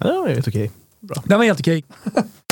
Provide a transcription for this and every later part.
Ja, det var helt okej. Bra. Den var helt okej.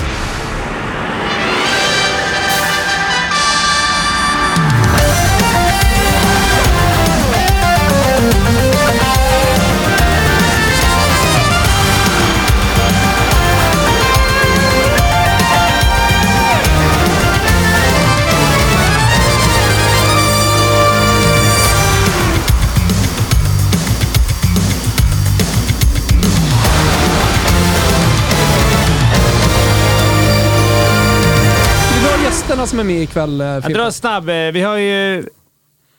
som är med ikväll, eh, Jag Fimpen? drar snabb. Eh, Vi har ju...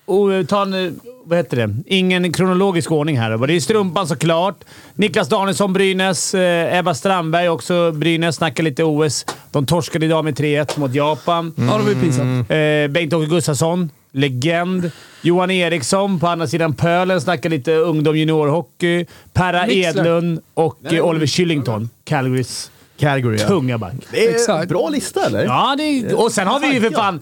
Oh, ta en, vad heter det? Ingen kronologisk ordning här. Det är Strumpan såklart. Niklas Danielsson, Brynäs. Eh, Ebba Strandberg också Brynäs. Snackar lite OS. De torskade idag med 3-1 mot Japan. Ja, det var ju pinsamt. Eh, Bengt-Åke Gustafsson, legend. Johan Eriksson på andra sidan pölen snackar lite ungdom juniorhockey. Perra Mixler. Edlund och eh, Oliver Killington, Calgarys Calgary, ja. tunga back. Det är Exakt. bra lista, eller? Ja, det är, och sen har vi ju för fan...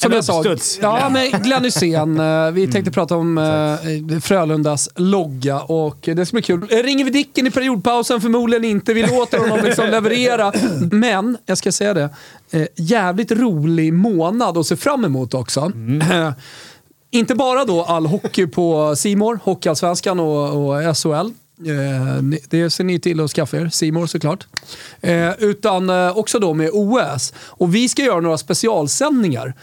Som jag sa, ja, men Glenn Hysén. eh, Vi tänkte prata om eh, Frölundas logga och det ska bli kul. Eh, Ringer vi Dicken i periodpausen? Förmodligen inte. Vi låter honom liksom leverera. Men, jag ska säga det, eh, jävligt rolig månad att se fram emot också. Eh, Inte bara då all hockey på Simor, Hockeyallsvenskan och, och SHL. Eh, det ser ni till att skaffa er, Simor såklart. Eh, utan eh, också då med OS. Och vi ska göra några specialsändningar.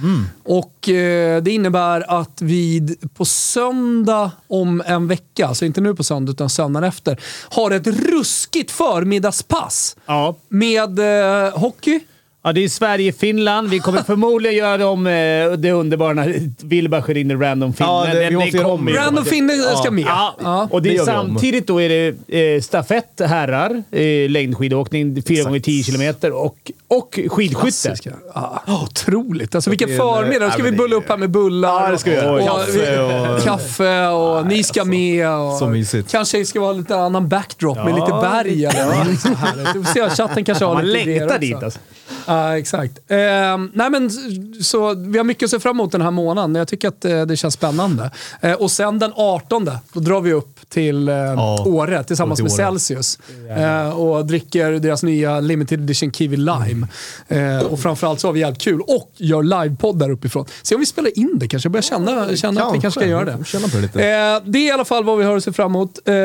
Och eh, Det innebär att vi på söndag om en vecka, alltså inte nu på söndag utan söndagen efter, har ett ruskigt förmiddagspass Ja. med hockey. Ja, det är Sverige-Finland. Vi kommer förmodligen göra om eh, det underbara när Wilbur skär in random finne. Ja, det- vi måste göra. Random Finne ska med. Ja. Ja. Och det är samtidigt då är det eh, stafett herrar, eh, längdskidåkning 4 gånger 10 kilometer och, och skidskytte. Ja, otroligt. Alltså vilken förmiddag. Då ska vi bulla upp här med bullar. Ja, det ska vi göra. Och, Kaffe och- Kaffe och ni ska med. Och Så mysigt. Kanske ska vara lite annan backdrop med lite berg. Eller så härligt. Vi får se chatten kanske har Man lite idéer längtar också. dit alltså. Ja, exakt. Ehm, nej men, så, vi har mycket att se fram emot den här månaden. Jag tycker att eh, det känns spännande. Eh, och sen den 18, då drar vi upp till eh, Åre tillsammans till med Åre. Celsius. Eh, och dricker deras nya limited edition Kiwi Lime. Eh, och framförallt så har vi jävligt kul och gör livepodd där uppifrån. Se om vi spelar in det kanske. Jag börjar känna, känna att vi kanske ska göra det. Känna på det lite. Eh, det är i alla fall vad vi har att se fram emot. Eh,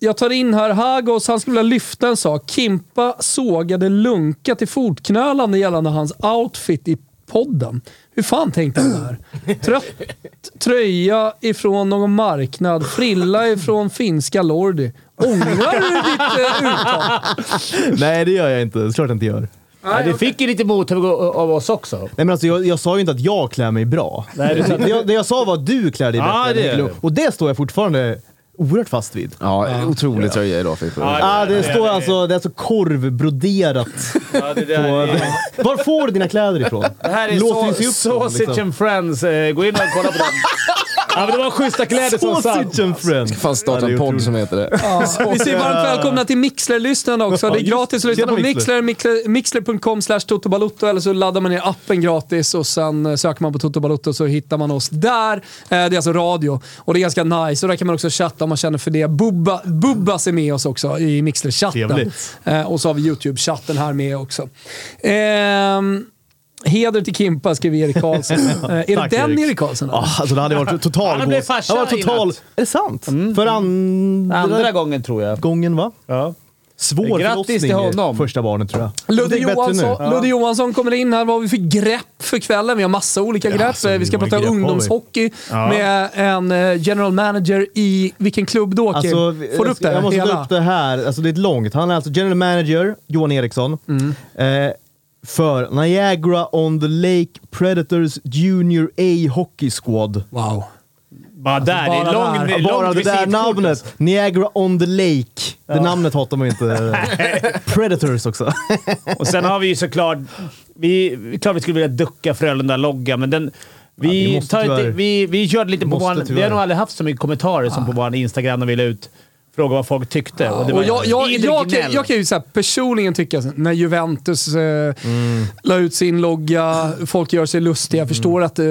jag tar in här Hagos, han skulle vilja lyfta en sak. Kimpa sågade lunka till fotknölarna gällande hans outfit i podden. Hur fan tänkte han där? Trött tröja ifrån någon marknad, frilla ifrån finska Lordi. Ångrar du ditt eh, uttal? Nej, det gör jag inte. Det är klart jag inte gör. Ja, det fick ju lite mothugg av oss också. Nej, men alltså, jag, jag sa ju inte att jag klär mig bra. Nej, det- det, jag, det jag sa var att du klär dig Ja, bättre. det Nick Lo- Och det står jag fortfarande oerhört fast vid. Ja, otrolig tröja idag Fippo. Ja, Ah, det det- står det- alltså, det är alltså korvbroderat. Ja, det, på, är, var får du dina kläder ifrån? det här är Låter så, upp dem, Sausage liksom. and Friends. Eh, Gå in och kolla på dem. Ja, men det var schyssta kläder som satt. And friends. Fan starta en podd som heter det. Vi säger varmt välkomna till Mixler-lyssnarna också. Det är gratis att lyssna tjena, på Mixler. Mixler. Mixler Mixler.com slash totobalutto eller så laddar man ner appen gratis och sen eh, söker man på Toto Balutto så hittar man oss där. Eh, Det är alltså radio och det är ganska nice. Och där kan man också chatta om man känner för det. Bubba, Bubbas är med oss också i Mixler-chatten. Trevligt. Eh, Och så har vi YouTube-chatten här med också. Ehm, heder till Kimpa, skriver Erik Karlsson. Eh, är det Tack, den Erik. Erik Karlsson? Ah, alltså det hade varit total Han blev farsa det hade varit i total... Är det sant? För andra, Andra gången tror jag. gången va? Ja. Svår Grattis till honom. Första barnet tror jag. Ludde Johansson. Ludde Johansson kommer in här. Vad har vi för grepp för kvällen? Vi har massa olika grepp. alltså, vi ska prata ungdomshockey med en eh, general manager i... Vilken klubb då Kim? Alltså, Får du upp det? Jag måste hela? ta upp det här. Alltså, det är ett långt. Han är alltså general manager, Johan Eriksson, Mm. eh, för Niagara on the Lake Predators Junior A Hockey Squad. Wow. Bara där. det bara är lång, där. det är Bara långt det där namnet, alltså. Niagara on the Lake. Det namnet hatar man ju inte. Predators också. Och sen har vi ju såklart... Vi, klart vi skulle vilja ducka Frölunda-logga, men den... Vi, Ja, vi tar vi, vi körde lite på vår... Vi har nog aldrig haft så mycket kommentarer som på vår Instagram när vi la ut fråga vad folk tyckte. och det Och var jag, jag, jag, kan, jag kan ju så här, personligen tycka, när Juventus eh, la ut sin logga, folk gör sig lustiga. Jag förstår att eh,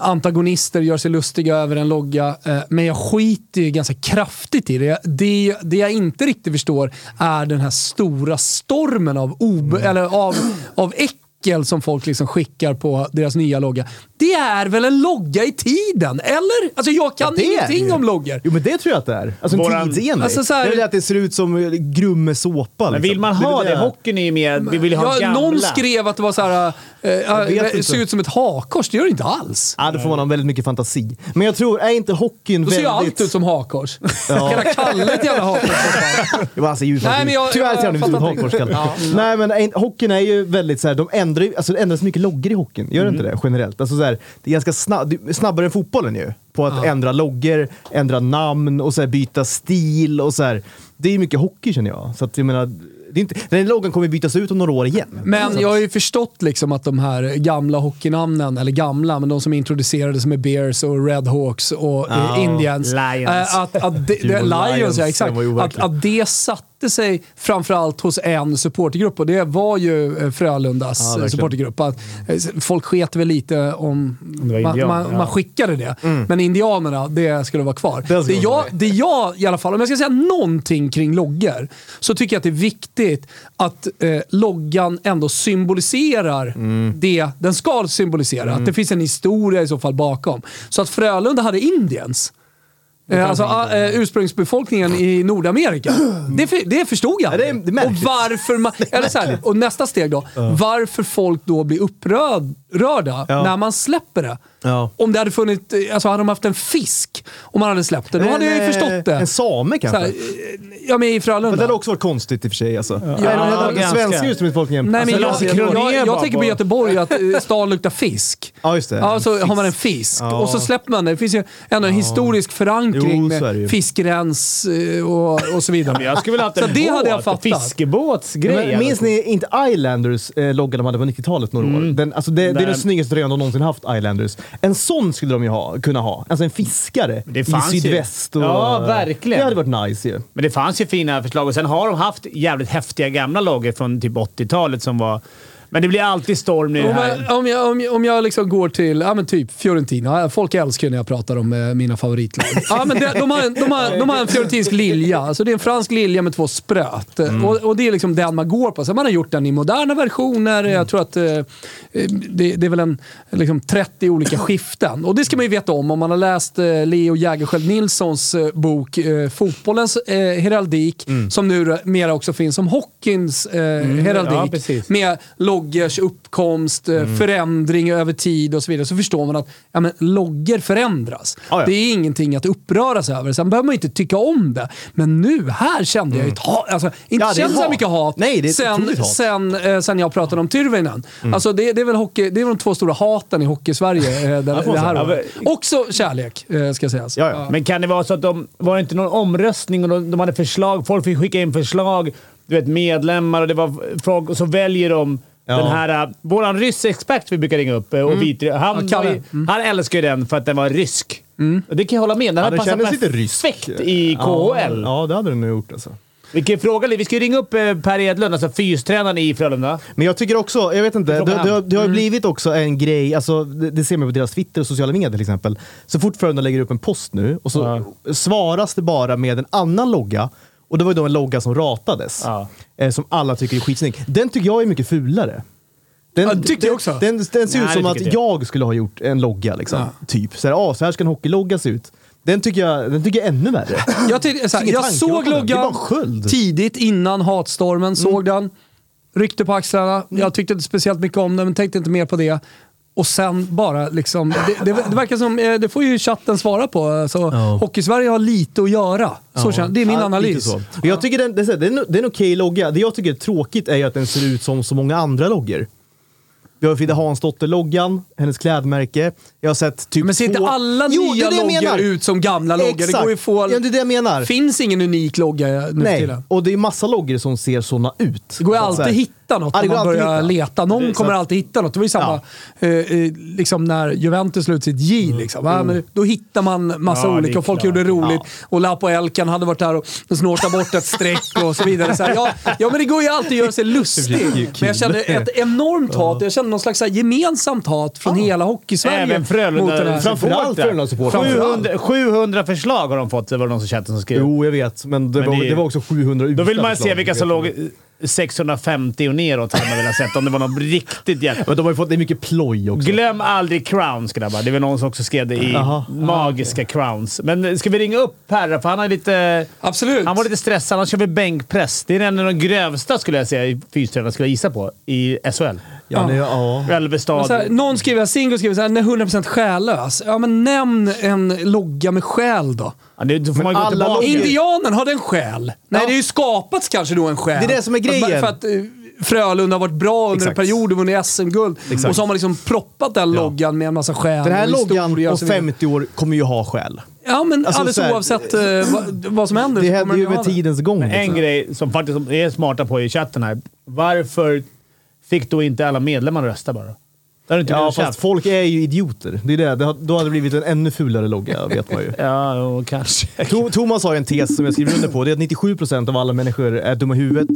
antagonister gör sig lustiga över en logga, eh, men jag skiter ju ganska kraftigt i det. det. Det jag inte riktigt förstår är den här stora stormen av, ob- eller av, av äckel som folk liksom skickar på deras nya logga. Det är väl en logga i tiden? Eller? Alltså jag kan det det ingenting om loggor. Jo men det tror jag att det är. Alltså en Våran- tidsenlig. Alltså, så här- det är väl att det ser ut som eh, Grumme såpa. Men liksom. vill man är ha väl det? Hockeyn är ju mer... Vi vill ha Ja, gamla. någon skrev att det var så här, eh, inte. ser ut som ett hakkors. Det gör det inte alls. Ja, då får man ha väldigt mycket fantasi. Men jag tror, är inte hockeyn Då ser ju väldigt... allt ut som hakkors. Hela Kalle ett jävla hakkors. Det var alltså djur Nej, men jag- Tyvärr ser han ut som ett hakkors. Kalle. Nej men en- hockeyn är ju väldigt såhär, de ändrar ju, alltså det ändras mycket loggor i hockeyn. Gör det inte det generellt? Alltså så här, det är ganska snabb, snabbare än fotbollen ju. På att ändra loggor, ändra namn och så byta stil och så här. Det är mycket hockey känner jag. Så att jag menar, det är inte, den loggan kommer bytas ut om några år igen. Men jag har ju förstått liksom att de här gamla hockeynamnen, eller gamla, men de som introducerades med Bears och Red Hawks och Ja, eh, Indians. Lions. Att, att vad Lions, Lions, ja exakt. Att, att det satte sig framförallt hos en supportergrupp och det var ju eh, Frölundas Ja, verkligen. supportergrupp. Eh, folk sket väl lite om var man, indian, man, ja. man skickade det. Men indianerna, det skulle vara kvar. Det Det jag, det jag i alla fall, om jag ska säga någonting kring loggor, så tycker jag att det är viktigt att eh, loggan ändå symboliserar Mm. det den ska symbolisera. Att det finns en historia i så fall bakom. Så att Frölunda hade Indiens. Eh, alltså eh, ursprungsbefolkningen i Nordamerika. Det, för, det förstod jag. Ja, det och varför man, eller så här, och nästa steg då. Varför folk då blir upprörda Ja. när man släpper det. Ja. Om det hade funnits, eh, alltså hade de haft en fisk och man hade släppt det, då hade jag ju En, eh, förstått det. En same kanske? här, eh, ja, men i Men Frölunda. det hade också varit konstigt i och för sig. Alltså. Ja, Ja, den ganska. svenska ursprungsbefolkningen. Nej, men Alltså, jag, jag, jag, jag tänker på Göteborg, att stan luktar fisk. Ja, just det. Ja, så Fisk. har man en fisk Ja. och så släpper man det. Det finns ju ändå en historisk förankring Jo, det med fiskrens och, och så vidare. Jag skulle vilja ha haft Så en det båt, hade jag fattat. Fiskebåtsgrej. Men, minns ni inte Islanders eh, logga de hade på 90-talet några år? Den, alltså det, det är den snyggaste tröjan de någonsin haft, Islanders. En sån skulle de ju ha, kunna ha. Alltså en fiskare Det i sydväst. Och, Ja, verkligen. Det hade varit nice ju. Men det fanns ju fina förslag och sen har de haft jävligt häftiga gamla loggor från typ 80-talet som var... Men det blir alltid storm Om här. jag, om jag, om jag, om jag liksom går till ja, men typ Fiorentina. Folk älskar när jag pratar om eh, mina favoritlag. Ja, men det, de, har, en- de, har, de har en fiorentinsk lilja. Alltså det är en fransk lilja med två spröt. Mm. Och, och det är liksom den man går på. Sen man har gjort den i moderna versioner. Mm. Jag tror att eh, eh, det, det är väl en liksom 30 olika skiften. Och det ska man ju veta om om man har läst eh, Leo Jägerskiöld Nilssons eh, bok eh, Fotbollens heraldik. Mm. Som nu mera också finns som hockeyns eh, heraldik. ja, med loggers uppkomst, eh, förändring över tid och så vidare. Så förstår man att ja, men, loggor förändras. Ja, ja. Det är ingenting att uppröra sig över. Sen behöver man inte tycka om det. Men nu, här kände jag ju ett hat. Alltså, inte Ja, känt så mycket hat Nej, det är ett sen, hat. sen, eh, sen jag pratade om Tyrväinen. Alltså, det, det, är väl hockey, det är väl de två stora haten i hockey-Sverige eh, det, här året. Också kärlek, eh, ska sägas. Ja, ja. Men kan det vara så att de... Var det inte någon omröstning och de, de hade förslag? Folk fick skicka in förslag. Du vet, medlemmar och det var och så väljer de Ja. den här... Uh, våran ryssexpert vi brukar ringa upp, uh, och vit, han, Ja, ju- han älskar ju den för att den var rysk. Och det kan jag hålla med. Den Ja, hade den passat perfekt i KHL. Ja, ja, det hade den nog gjort alltså. Vi kan ju fråga. Vi ska ju ringa upp eh, Per Edlund, alltså fystränaren i Frölunda. Men jag tycker också, jag vet inte, det, det, han. har- det har blivit också en grej, alltså, det, det ser man på deras Twitter och sociala medier till exempel. Så fort Frölunda lägger upp en post nu och så svaras det bara med en annan logga. Och det var ju då en logga som ratades. Ja. Eh, som alla tycker är skitsnygg. Den tycker jag är mycket fulare. Den, Ja, det tyckte den, jag också. Den, den ser Nej, ut det som att tycker jag. skulle ha gjort en logga. Liksom, Ja. Typ. Så här, ah, så här ska en hockeylogga se ut. Den tycker jag, den tycker jag är ännu värre. Jag, tyckte- så här, Ingen jag tanke såg bakom den. Det är bara loggan en sköld. tidigt innan hatstormen. Såg den, ryckte på axlarna. Jag tyckte inte speciellt mycket om den, men tänkte inte mer på det. Och sen bara liksom... Det, det, det verkar som... eh, Det får ju chatten svara på. Alltså, Ja. Hockey-Sverige har lite att göra. Så känner, det är min Ja, analys. så. Jag tycker den, det är, så det en, det är en okej logga. Det jag tycker är tråkigt är ju att den ser ut som så många andra loggor. Vi har Frida Hansdotter-loggan, hennes klädmärke. Jag har sett typ Men ser inte alla Jo, det nya det loggor ut som gamla loggor? Det Exakt. går ju få... Ja, det är det jag menar. finns ingen unik logga nu Nej, och det är massa loggor som ser såna ut. Det går ju Så alltid att hitta hitta något Ja, går man börjar hitta. leta. Någon kommer alltid hitta något. Det var ju samma eh, eh, liksom när Juventus slog sitt J. Liksom. Ja, men då hittar man massa Ja, olika och folk gjorde det roligt. Och Lapo Elkan hade varit där och snortat bort ett streck och så vidare. Så här, ja, ja, men det går ju alltid att göra sig lustig. Men jag kände ett enormt hat. Jag kände någon slags här, gemensamt hat från hela Hockeysverige. Även Frölunda. Framförallt Frölunda-supportrar. 700, 700 förslag har de fått, det var det någon som chatten som skrev. Jo, jag vet. Men det, Men var, det- det var också 700 Då vill man se vilka som låg 650 och neråt, hade man velat sett. Om det var något riktigt jävla... Men de har ju fått det är mycket ploj också. Glöm aldrig crowns grabbar. Det var någon som också skrev det i Jaha. magiska crowns. Men ska vi ringa upp Perra? För han är lite... Absolut. Han var lite stressad. Han kör väl bänkpress. Det är en av de grövsta skulle jag säga i fystränarna, skulle jag gissa på, i SHL. Ja, det, ja. Ölvestad. Så här, någon skriver, Singo skriver såhär, 100% själlös. Ja, men nämn en logga med själ då. Ja, det, då får man gå tillbaka. Indianen, har den själ? Nej, Ja. det är ju skapats kanske då en själ. Det är det som är grejen. För att, eh, Frölunda har varit bra under Exakt. en period och vunnit SM-guld. Och så har man liksom proppat den loggan med en massa själ Den här och loggan om så vidare. 50 år kommer ju ha själ. Ja, men Alltså, alldeles så här- oavsett eh, vad, vad som händer Det så händer ju med tidens gång. En liksom. grej som faktiskt är smarta på i chatten här. Varför fick då inte alla medlemmar rösta bara? Det har du inte Ja, fast känt. folk är ju idioter. Det är det. det har, då hade det blivit en ännu fulare logga, vet man ju. Ja, kanske. To- Thomas har en tes som jag skriver under på. Det är att 97% av alla människor är dumma i huvudet.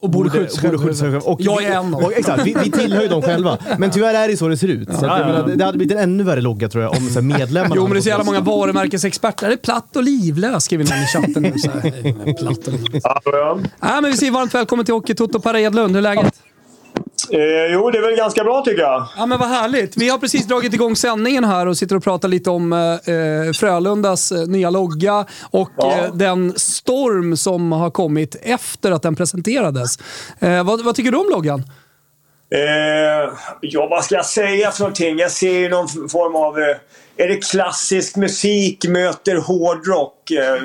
Och borde skjuta sig själva. Och Jag vi- är en av dem. Exakt, vi, vi tillhör ju dem själva. Men tyvärr är det så det ser ut. Så att, Ja, jag ja. menar, det- hade blivit en ännu värre logga tror jag om så här, medlemmarna Jo, men det är hade så jävla många varumärkesexperter. Det är platt och livlös, skriver någon i chatten nu. Så här. Platt och livlös. Ja, men vi säger varmt välkommen till Hockey Toto Per Edlund. Hur är läget? Eh, jo, det är väl ganska bra tycker jag. Ja, men vad härligt. Vi har precis dragit igång sändningen här och sitter och pratar lite om eh, Frölundas eh, nya logga och Ja. eh, den storm som har kommit efter att den presenterades. Eh, vad, vad tycker du om loggan? Eh, ja, vad ska jag säga för någonting? Jag ser ju någon form av... Eh, är det klassisk musik möter hårdrock? Eh,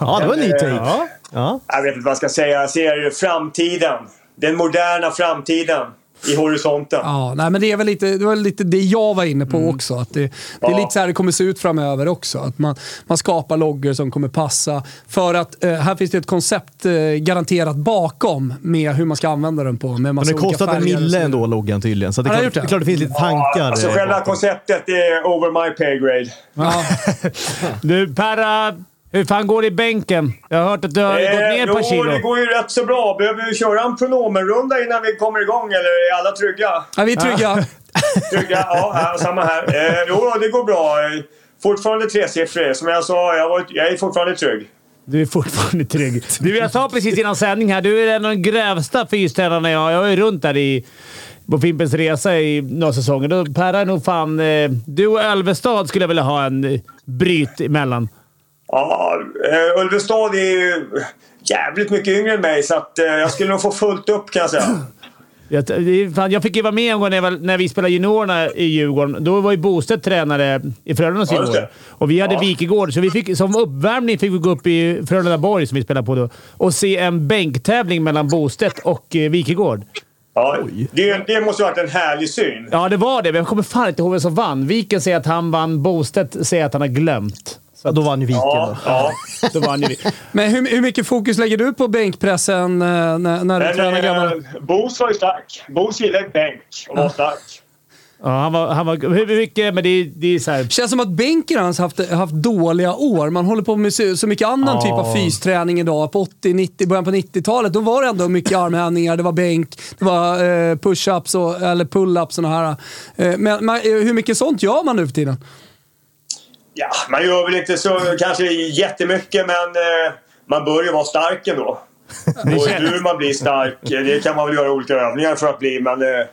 Ja, det var en ny take. Ja. Ja. Jag vet inte vad jag ska säga. Jag ser framtiden. Den moderna framtiden i horisonten. Ja, nej, men det är väl lite det, var lite det jag var inne på också. Att det, det är Ja. lite så här det kommer se ut framöver också. Att man, man skapar loggor som kommer passa. För att eh, här finns det ett koncept eh, garanterat bakom med hur man ska använda den på. Med Men det kostat en mille ändå, loggan tydligen. Så det är, klart, det? det är klart det finns lite tankar. Alltså eh, själva bakom. konceptet är over my pay grade. Ja. Du Perra, hur fan går det i bänken? Jag har hört att du har gått ner ett par Eh, jo, kilo. det går ju rätt så bra. Behöver vi köra en pronomenrunda innan vi kommer igång eller är alla trygga? Ja, vi är trygga. Trygga? Ja, samma här. Eh, jo, det går bra. Eh, Fortfarande tresiffrig. Som jag sa, jag, var, jag är fortfarande trygg. Du är fortfarande trygg. Du, jag sa precis innan sändning här, du är en av de grövsta fystränarna jag Jag var ju runt där i, på Fimpens Resa i några säsonger. Då, Perra är nog fan... Eh, du och Ölvestad skulle jag vilja ha en eh, bryt emellan. Ja, eh, Ulvestad är ju jävligt mycket yngre än mig så att, eh, jag skulle nog få fullt upp kan jag säga. Jag, fick ju vara med en gång när, jag var- när vi spelade juniorerna i Djurgården. Då var ju Bostedt tränare i Frölundas Ja, juniorer. Och vi hade Ja. Wikegård, så vi fick, som uppvärmning fick vi gå upp i Frölundaborg, som vi spelade på då, och se en bänktävling mellan Bostedt och eh, Wikegård. Ja, det, det måste ha varit en härlig syn. Ja, det var det, men jag kommer fan inte ihåg vem som vann. Viken säger att han vann, Bostedt säger att han har glömt. Ja, då vann ju Viken. Ja, då. ja. Då vann ju vi. Men hur, hur mycket fokus lägger du på bänkpressen eh, när, när du Men tränar grabbarna? eh, Bos var ju stark. Bos gillar bänk och var stark. Ja, han var, han var, hur mycket, men det, det är så här. känns som att bänken har haft, haft dåliga år. Man håller på med så så mycket annan Ja. typ av fysträning idag. På 80, 90, början på 90-talet, då var det ändå mycket armhävningar, det var bänk, det var eh, push-ups och, eller pull-ups. Såna här. Eh, men man, eh, hur mycket sånt gör man nu för tiden? Ja, man gör väl inte så kanske jättemycket men eh, man bör ju vara stark ändå. Och hur man blir stark, eh, det kan man väl göra olika övningar för att bli men eh,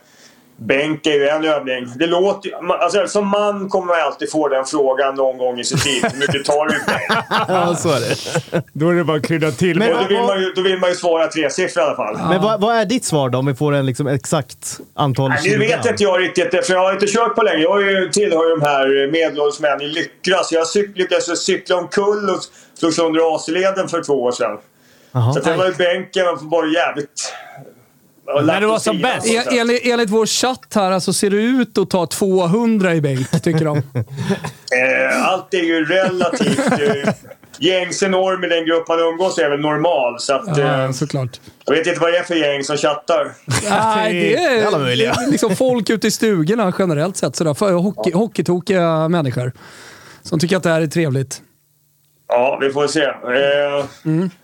Bänk är ju en övning. Det låter, alltså, som man kommer man alltid få den frågan någon gång i sitt liv. Hur mycket tar du i? Ja, så är det. Då är det bara att krydda till. Men- Och då, vill man ju, då vill man ju svara tresiffrigt i alla fall. Men vad, vad är ditt svar då, om vi får en liksom exakt antal Nej, nu kilogram? vet inte jag riktigt, för jag har inte kört på länge. Jag ju- tillhör ju de här medelålders män i Lyckra, så jag cyk, lyckades cykla omkull och slog sönder AC-leden för två år sedan. Jaha. Så det var ju bänken, man var jävligt... När du var som bäst. En, enligt, enligt vår chatt här alltså, ser det ut att ta 200 i bänk, tycker de. Eh, allt är ju relativt. eh, gängse norm i den grupp man umgås är väl normal. Så att, Ja, eh, såklart. jag vet inte vad det är för gäng som chattar. Nej, det är, alla möjliga. det är liksom folk ute i stugorna generellt sett. Sådär, för hockey, hockeytokiga människor. Som tycker att det här är trevligt. Ja, vi får se. Eh,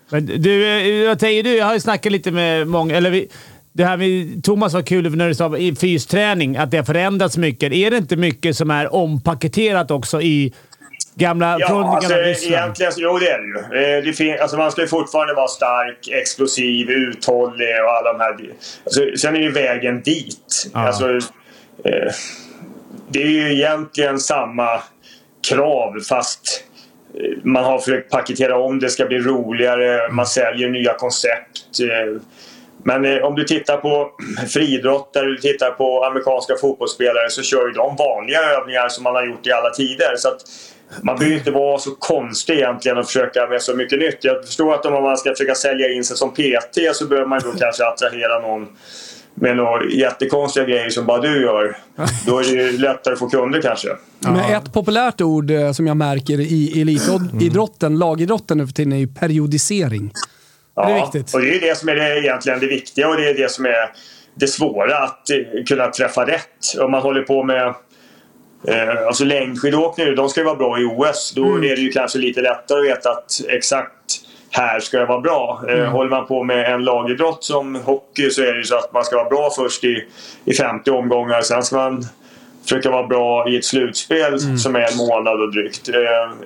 Men du, jag tänker, du, jag har ju snackat lite med många... Eller vi, det här med Thomas var kul när du sa i fysträning, att det har förändrats mycket. Är det inte mycket som är ompaketerat också i gamla... Ja, från alltså, gamla Ryssland? egentligen, jo det är det ju. Eh, Det fin- alltså, man ska ju fortfarande vara stark, explosiv, uthållig och alla de här. Alltså, sen är ju vägen dit. Ja. Alltså, eh, det är ju egentligen samma krav fast eh, man har försökt paketera om det ska bli roligare, man säljer nya koncept. Men eh, om du tittar på friidrottare, du tittar på amerikanska fotbollsspelare så kör ju de vanliga övningar som man har gjort i alla tider. Så att man behöver inte vara så konstig egentligen och försöka med så mycket nytt. Jag förstår att om man ska försöka sälja in sig som PT så behöver man då kanske attrahera någon med några jättekonstiga grejer som bara du gör. Då är det ju lättare att få kunder kanske. Men ett populärt ord eh, som jag märker i elitidrotten, lagidrotten nu för tiden, är ju periodisering. Det är viktigt. Och det är det som är det, egentligen det viktiga och det är det som är det svåra att eh, kunna träffa rätt. Om man håller på med eh, alltså längdskidåkning nu, de ska ju vara bra i OS. Då Mm. är det ju kanske lite lättare att veta att exakt här ska jag vara bra. Eh, Mm. Håller man på med en lagidrott som hockey så är det ju så att man ska vara bra först i, i 50 omgångar. Sen ska man försöka vara bra i ett slutspel Mm. som är en månad och drygt. Eh,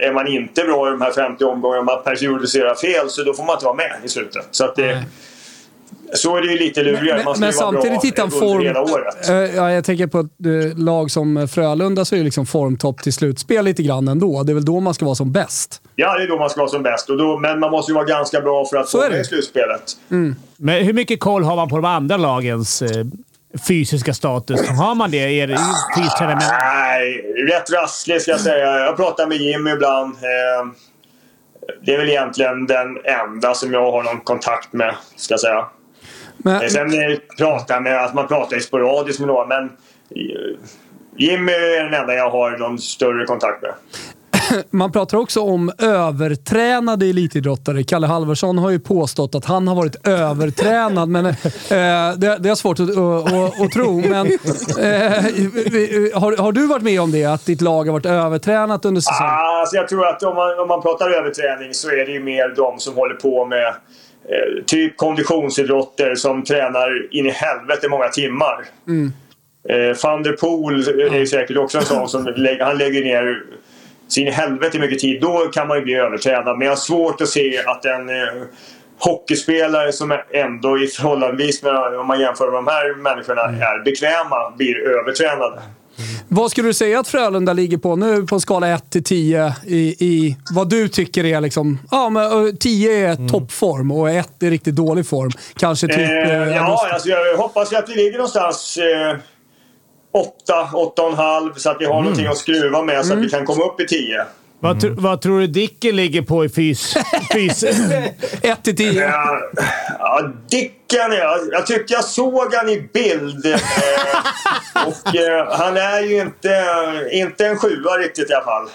är man inte bra i de här 50 omgångarna, man periodiserar fel, så då får man inte vara med i slutet. Så, att det, Nej. så är det ju lite lurigare. Men, man ska men ju vara samtidigt bra hitta en under form... hela året. Eh, ja, jag tänker på ett eh, lag som Frölunda så är det liksom formtopp till slutspel lite grann ändå. Det är väl då man ska vara som bäst. Ja, det är då man ska vara som bäst. Och då, men man måste ju vara ganska bra för att Så få är det. med i slutspelet. Men hur mycket koll har man på de andra lagens eh, fysiska status? Har man det i er fystränare? Nej, rätt rasslig ska jag säga. Jag pratar med Jimmy ibland. Eh, Det är väl egentligen den enda som jag har någon kontakt med, ska jag säga. Men, Eh, Sen pratar med, att man pratar sporadiskt med några, men eh, Jimmy är den enda jag har någon större kontakt med. man pratar också om övertränade elitidrottare. Kalle Halvarsson har ju påstått att han har varit övertränad, men eh, det, det är svårt att, att, att, att tro. Men, eh, har, har du varit med om det? Att ditt lag har varit övertränat under säsongen? Ah, alltså jag tror att om man, om man pratar överträning så är det ju mer de som håller på med eh, typ konditionsidrotter som tränar in i helvete många timmar. Eh, van der Poel är ju säkert också en sån som lägger, han lägger ner sin helvete mycket tid. Då kan man ju bli övertränad. Men jag har svårt att se att en eh, hockeyspelare som är ändå i förhållandevis med, om man jämför med de här människorna, är bekväma blir övertränade. Vad skulle du säga att Frölunda ligger på nu på en skala 1 till 10 i, i vad du tycker är liksom... Ja, men eh, 10 är toppform och 1 är riktigt dålig form. Kanske typ... Eh, eh, ja, alltså jag hoppas att vi ligger någonstans eh, 8, 8,5 så att vi har någonting att skruva med så att vi kan komma upp i 10. Vad, tr- vad tror du Dicken ligger på i fys? fys? 1 till 10. Ja, ja, Dicken, jag, jag tycker jag såg han i bild. Eh, och eh, han är ju inte, inte en sjua riktigt i alla fall.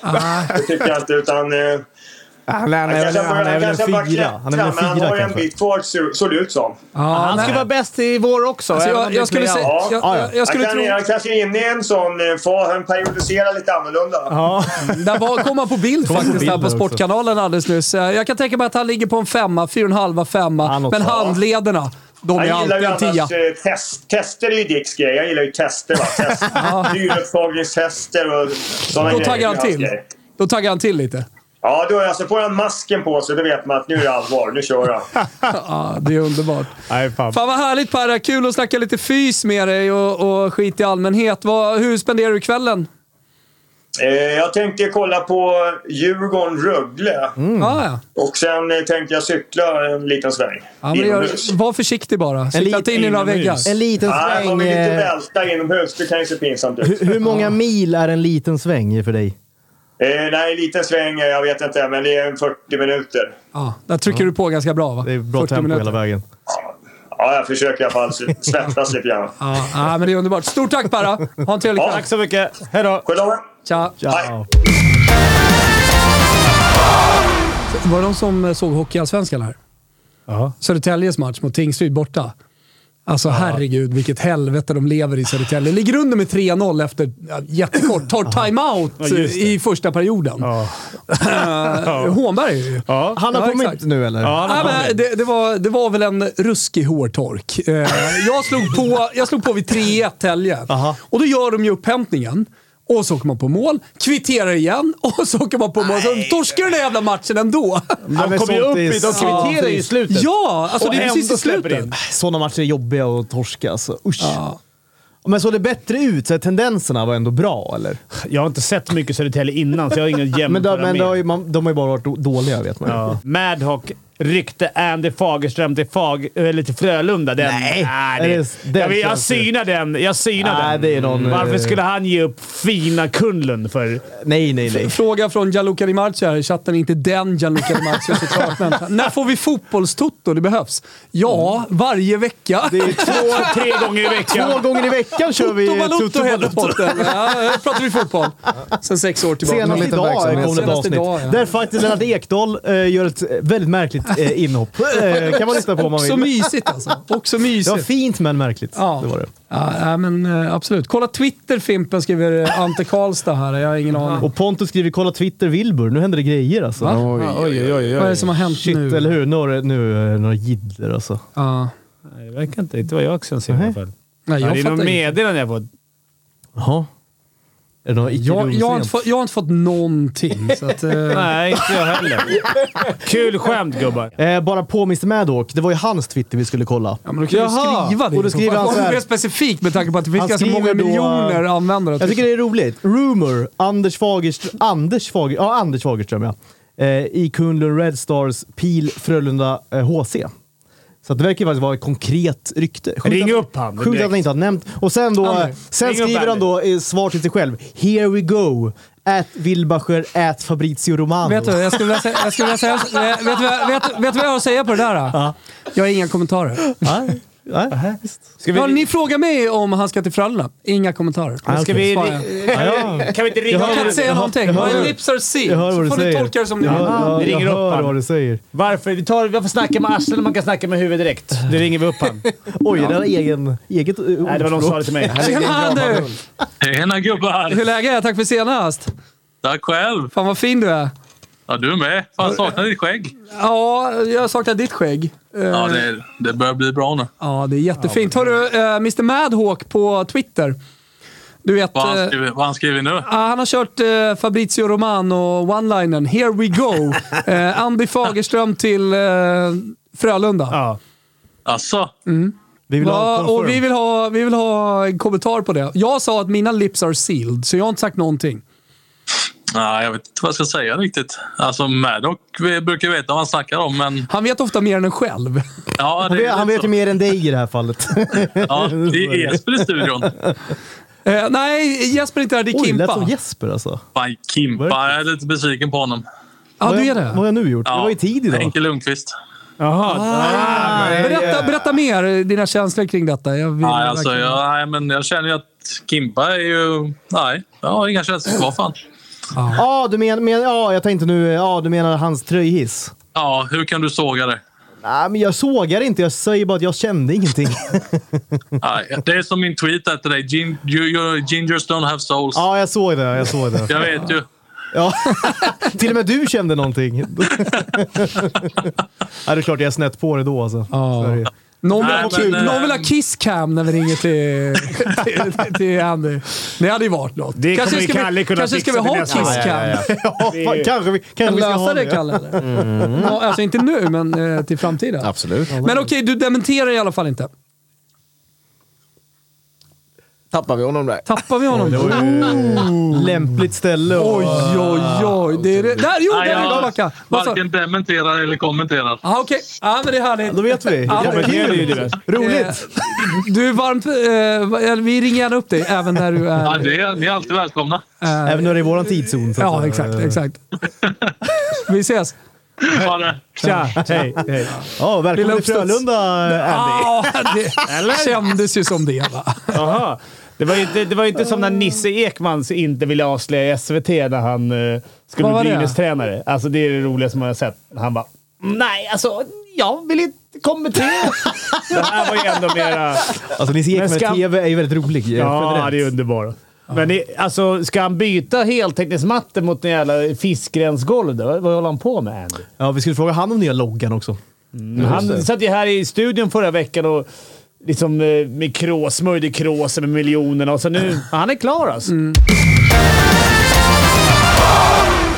Det tycker jag inte. Utan, eh, Han är, han han är, kanske han är väl en fyra. Han är väl en men han fyra har en bit kvar så- såg det ut som. Ja, Han ska vara bäst i vår också. Alltså, jag, det jag skulle. Jag, Ja, jag, jag Han, skulle kan, tro... han kanske är inne i en sån eh, fas. Han periodiserar lite annorlunda. Ja. Där var, kom han på bild Kom på faktiskt bild här på där också. Sportkanalen alldeles nyss. Eh, Jag kan tänka mig att han ligger på en femma, fyra och en halva, femma. Han. Men handlederna, de är Han gillar ju alltid annars eh, test, tester är ju Dicks grej. Jag gillar ju tester. Va? Test, Syreupptagningstester och sådana Då grejer. taggar han till. Då taggar han till lite. Ja, då, alltså, får han masken på sig då vet man att nu är det allvar. Nu kör han. Ja, det är underbart. Nej, fan. Fan vad härligt Perra. Kul att snacka lite fys med dig och, och skit i allmänhet. Vad, hur spenderar du kvällen? Eh, jag tänkte kolla på Djurgården-Rögle. Mm. Ah, ja. Och sen eh, tänkte jag cykla en liten sväng. Ja, gör, var försiktig bara. Cykla inte in i några väggar. En liten Nej, man sväng. vill inte eh, välta inomhus. Det kan ju se pinsamt ut. Hur, hur många mil är en liten sväng för dig? Eh, nej, en liten sväng, eh, jag vet inte, men det är en 40 minuter. Ja, där trycker du på ganska bra va? Det är bra 40 tempo minuter. hela vägen. Ja, jag försöker i alla fall svettas lite grann. Ja, ja, men det är underbart. Stort tack Perra. Ha en trevlig Ja. kväll. Tack så mycket. Hej då. Tja. Ciao. Var det de som eh, såg Hockeyallsvenskan här? Ja. Södertäljes match mot Tingsryd borta. Alltså herregud, vilket helvete de lever i Södertälje. Ligger under med 3-0 efter ja, jättekort. Tar timeout Ja, i första perioden. Ja. Hånberg. Ja. Han har Ja, kommit exakt. nu eller? Ja, Nej, men det, det, var, det var väl en ruskig hårtork. Eh, jag, slog på, jag slog på vid 3-1 Tälje. Och då gör de ju upphämtningen. Och så åker man på mål, kvitterar igen och så åker man på mål. Så torskar den jävla matchen ändå. De kommer ju upp i... De kvitterar ju i slutet. Ja, alltså Och det är precis i slutet. in. Sådana matcher är jobbiga att torska alltså. Usch. Ja. Men såg det bättre ut? Så tendenserna var ändå bra eller? Jag har inte sett mycket Södertälje innan, så jag har ingen jämföra Men, då, men med. då har ju man, de har ju bara varit dåliga vet man. Ja. Madhawk ryckte Andy Fagerström till, Fag, eller till Frölunda. Den, Nej, Nej är det, det- jag, synar den. Jag synar Nej, den. det är någon, Varför eh, skulle han ge upp fina Kunlund för? Nej, nej, nej. Fråga från Gianluca Di Marzio här i chatten. Inte den Gianluca Di Marzio såklart. Men när får vi fotbollstutto? Det behövs. Ja, varje vecka. Det är två, Tre gånger i veckan. två gånger i veckan kör vi Toto Balotto. Ja, pratar vi fotboll. Sen sex år tillbaka. Senast idag kom det ett Senast avsnitt. idag, ja. Där faktiskt Lennart Ekdal eh, gör ett väldigt märkligt eh, inhopp. Eh, kan man lyssna på om man Också vill. mysigt alltså. Också Det var mysigt. fint men märkligt. Ja. Det var det. Ja, men eh, absolut. Kolla Twitter Fimpen, skriver eh, Ante Karlstad här. Jag har ingen aning. Och Pontus skriver “Kolla Twitter Wilbur”. Nu händer det grejer alltså. Oj, Oj, oj, oj. Vad är det som har hänt Shit, nu? eller hur? Nu, är det- nu några jiddler alltså. Ja. Det verkar inte. Inte vad jag kan se i alla fall. Nej, Ja, jag det är något meddelande jag fått. Jaha. Är det några Jag, jag, har inte fått, jag har inte fått någonting. Så att, eh, Nej, inte jag heller. Kul skämt gubbar. Eh, bara på Mr Madhawk, det var ju hans Twitter vi skulle kolla. Ja, men då kan Jaha, du skriva det. och då skriver han så här- specifikt med tanke på att det finns ganska många då, miljoner användare. Jag tycker det är roligt. Rumor, Anders Fagerström, Anders Fager, ja, Anders Fagerström ja. Eh, I Kunlund Red Stars, Pil Frölunda eh, HC. Så att det verkar ju faktiskt vara ett konkret rykte. Sjukt Ring att- upp han Sjukt att direkt. han inte har nämnt. Och sen då, eh, sen ring skriver han då i svar till sig själv. Here we go. At Wilbacher, at Fabrizio Romano. Vet du, jag skulle vilja säga, jag skulle vilja säga vet, du vad- vet, vet du vad jag har att säga på det där? Då? Jag har inga kommentarer. Nej, nej, visst. Ska Ja, vi, ni frågar mig om han ska till Frölunda. Inga kommentarer. Ah, ska vi, jag. Ja, ja. kan vi inte ringa Jag upp kan inte säga jag någonting. jag My lips are sealed. Jag hör Så du får ni säger. tolka det som ni jag vill. Vi jag ringer upp hör vad du säger. Varför? Vi, tar, vi får snacka med arslet och man kan snacka med huvudet direkt. Då ringer vi upp han. Oj, det där egen, eget eh, Nej, det var någon som sa det till mig. Tjena du! Tjena gubbar! Hur är läget? Tack för senast. Tack själv! Fan vad fin du är. Ja, du är med. Fan, saknar ditt skägg. Ja, jag saknar ditt skägg. Eh, Ja, det, det börjar bli bra nu. Ja, det är jättefint. Har du eh, Mr Madhawk på Twitter? Du vet... Vad han eh, skriver, vad han skriver nu? Han har kört eh, Fabrizio Romano one-linern. Here we go. Eh, Andy Fagerström till eh, Frölunda. Ja. Alltså, Vi vill ha Ja, confirm. och vi vill, ha, vi vill ha en kommentar på det. Jag sa att mina lips are sealed, så jag har inte sagt någonting. Nej, jag vet inte vad jag ska säga riktigt. Alltså, Maddock vi brukar veta vad han snackar om, men Han vet ofta mer än en själv. ja, Han det vet, han vet ju mer än dig i det här fallet. Ja, det är Jesper i studion. Eh, nej, Jesper är inte där. Det är Oj, lät Kimpa. som Jesper alltså. Fan, Kimpa, jag är lite besviken på honom. Ja, Vad du är jag- Vad har det. jag nu gjort? Ja, Det var ju tid idag. Henke Lundqvist. Jaha. Ah, Berätta, berätta mer, dina känslor kring detta. Jag vill Nej, alltså, jag, nej, men jag känner ju att Kimpa är ju... Nej, jag har inga känslor kvar fan. Ja, du menar... Men, ja, jag tänkte nu... Ja, du menar hans tröjhiss? Ja, hur kan du såga det? Nej, men jag sågar inte. Jag säger bara att jag kände ingenting. Nej, det är som min tweet där till dig. Gin, you, you, gingers don't have souls. ja, jag såg det. Jag såg det. Jag vet ju. Ja. Till och med du kände någonting. ja, det är klart jag är snett på det då alltså. Ja. Någon, Nej, vill, men, någon eh, vill ha kisscam när vi ringer till, till, till Andy. Det hade ju varit något. Det ju ska Kalle vi, kunna kanske ska vi ha kisscam. Ja, ja, Ja, fan, kanske vi, kanske Kan vi ska lösa det, det. Kalle? Eller? Ja, alltså inte nu, men eh, till framtiden. Absolut. Men okej, du dementerar i alla fall inte. Tappar vi honom där? Tappar vi honom? Oh. Lämpligt ställe. Oj, oj, oj. Det är det. Där, jo, där är sa varken dementerar eller kommenterar. Ja, okej. Ja, men det är härligt. Då vet vi. Ja, Ja, men det är ju kul. Roligt. Eh, Du är varmt... Eh, vi ringer gärna upp dig, även när du Ja, är... det är, ni är alltid välkomna. eh, Även när det är i våran tidszon. så ja, exakt. exakt. Vi ses. Ha det. Tja! Hej, hej. Ja, välkommen till. Frölunda, Andy. Ja, det kändes ju som det va? Jaha. Det var ju inte, det var ju inte som när Nisse Ekman inte ville avslöja SVT när han uh, skulle Vad bli det? Brynäs-tränare. Alltså det är det roligaste man har sett. Han bara “Nej, alltså jag vill inte kommentera”. det här var ju ändå mera... Alltså Nisse Ekman i ska- TV är ju väldigt rolig. eh, Ja, generellt. det är underbart. Men det, alltså, ska han byta heltäckningsmatte mot en jävla fiskgränsgolv då? Vad håller han på med, Andy? ja, vi skulle fråga han om nya loggan också. Han satt ju här i studion förra veckan och liksom eh, med krå, smörjde kråsen med miljonerna och så nu... Han är klar alltså.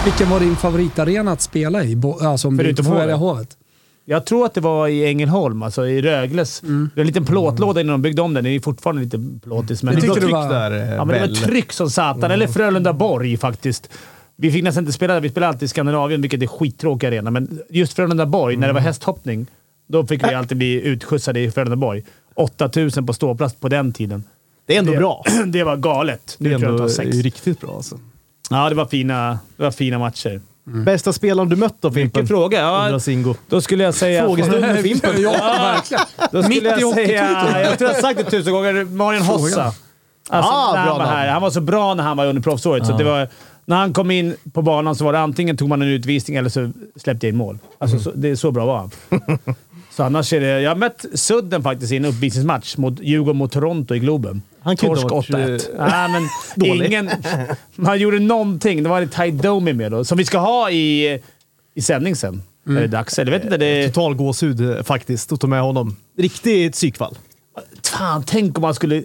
Vilken var din favoritarena att spela i? Alltså om Förutom du får Hovet. välja Hovet. Jag tror att det var i Ängelholm, alltså i Rögles. Det var en liten plåtlåda innan de byggde om den. Det är fortfarande lite plåtis, men... Det tyckte du tryck var- där, Ja, men det var tryck som satan. Eller Frölunda-Borg faktiskt. Vi fick nästan inte spela där. Vi spelade alltid i Skandinavien, vilket är skittråkig arena. Men just Frölunda-Borg, när det var hästhoppning, då fick vi alltid bli utskjutsade i Frölunda-Borg. 8000 på ståplats på den tiden. Det är ändå det, bra. Det var galet. Det Nu är jag ändå riktigt bra alltså. Ja, det var fina, det var fina matcher. Bästa spelaren du mött då, Fimpen? Vilken fråga. Ja, då skulle jag säga... Frågestund med Fimpen. Ja, verkligen. Då skulle Mitt i jag säga... Jag tror jag har sagt det tusen gånger. Marian Hossa. Alltså, Ah, när bra han var här. Han var så bra när han var under proffsåret. Så det var, när han kom in på banan så var det antingen tog man en utvisning eller så släppte jag in mål. Alltså, så, det är så bra var han. Så annars är det... Jag har mött Sudden faktiskt i en uppvisningsmatch mot Djurgården mot Toronto i Globen. Han kunde Torsk ha varit, 8-1. eh, Nej, men dålig. ingen... Man gjorde någonting. Det var Ty Domi med då, som vi ska ha i, i sändning sen. Är det dags? Eller vet inte. Det, Total gåshud eh, faktiskt, att ta med honom. Riktigt psykfall. Fan, tänk om man skulle...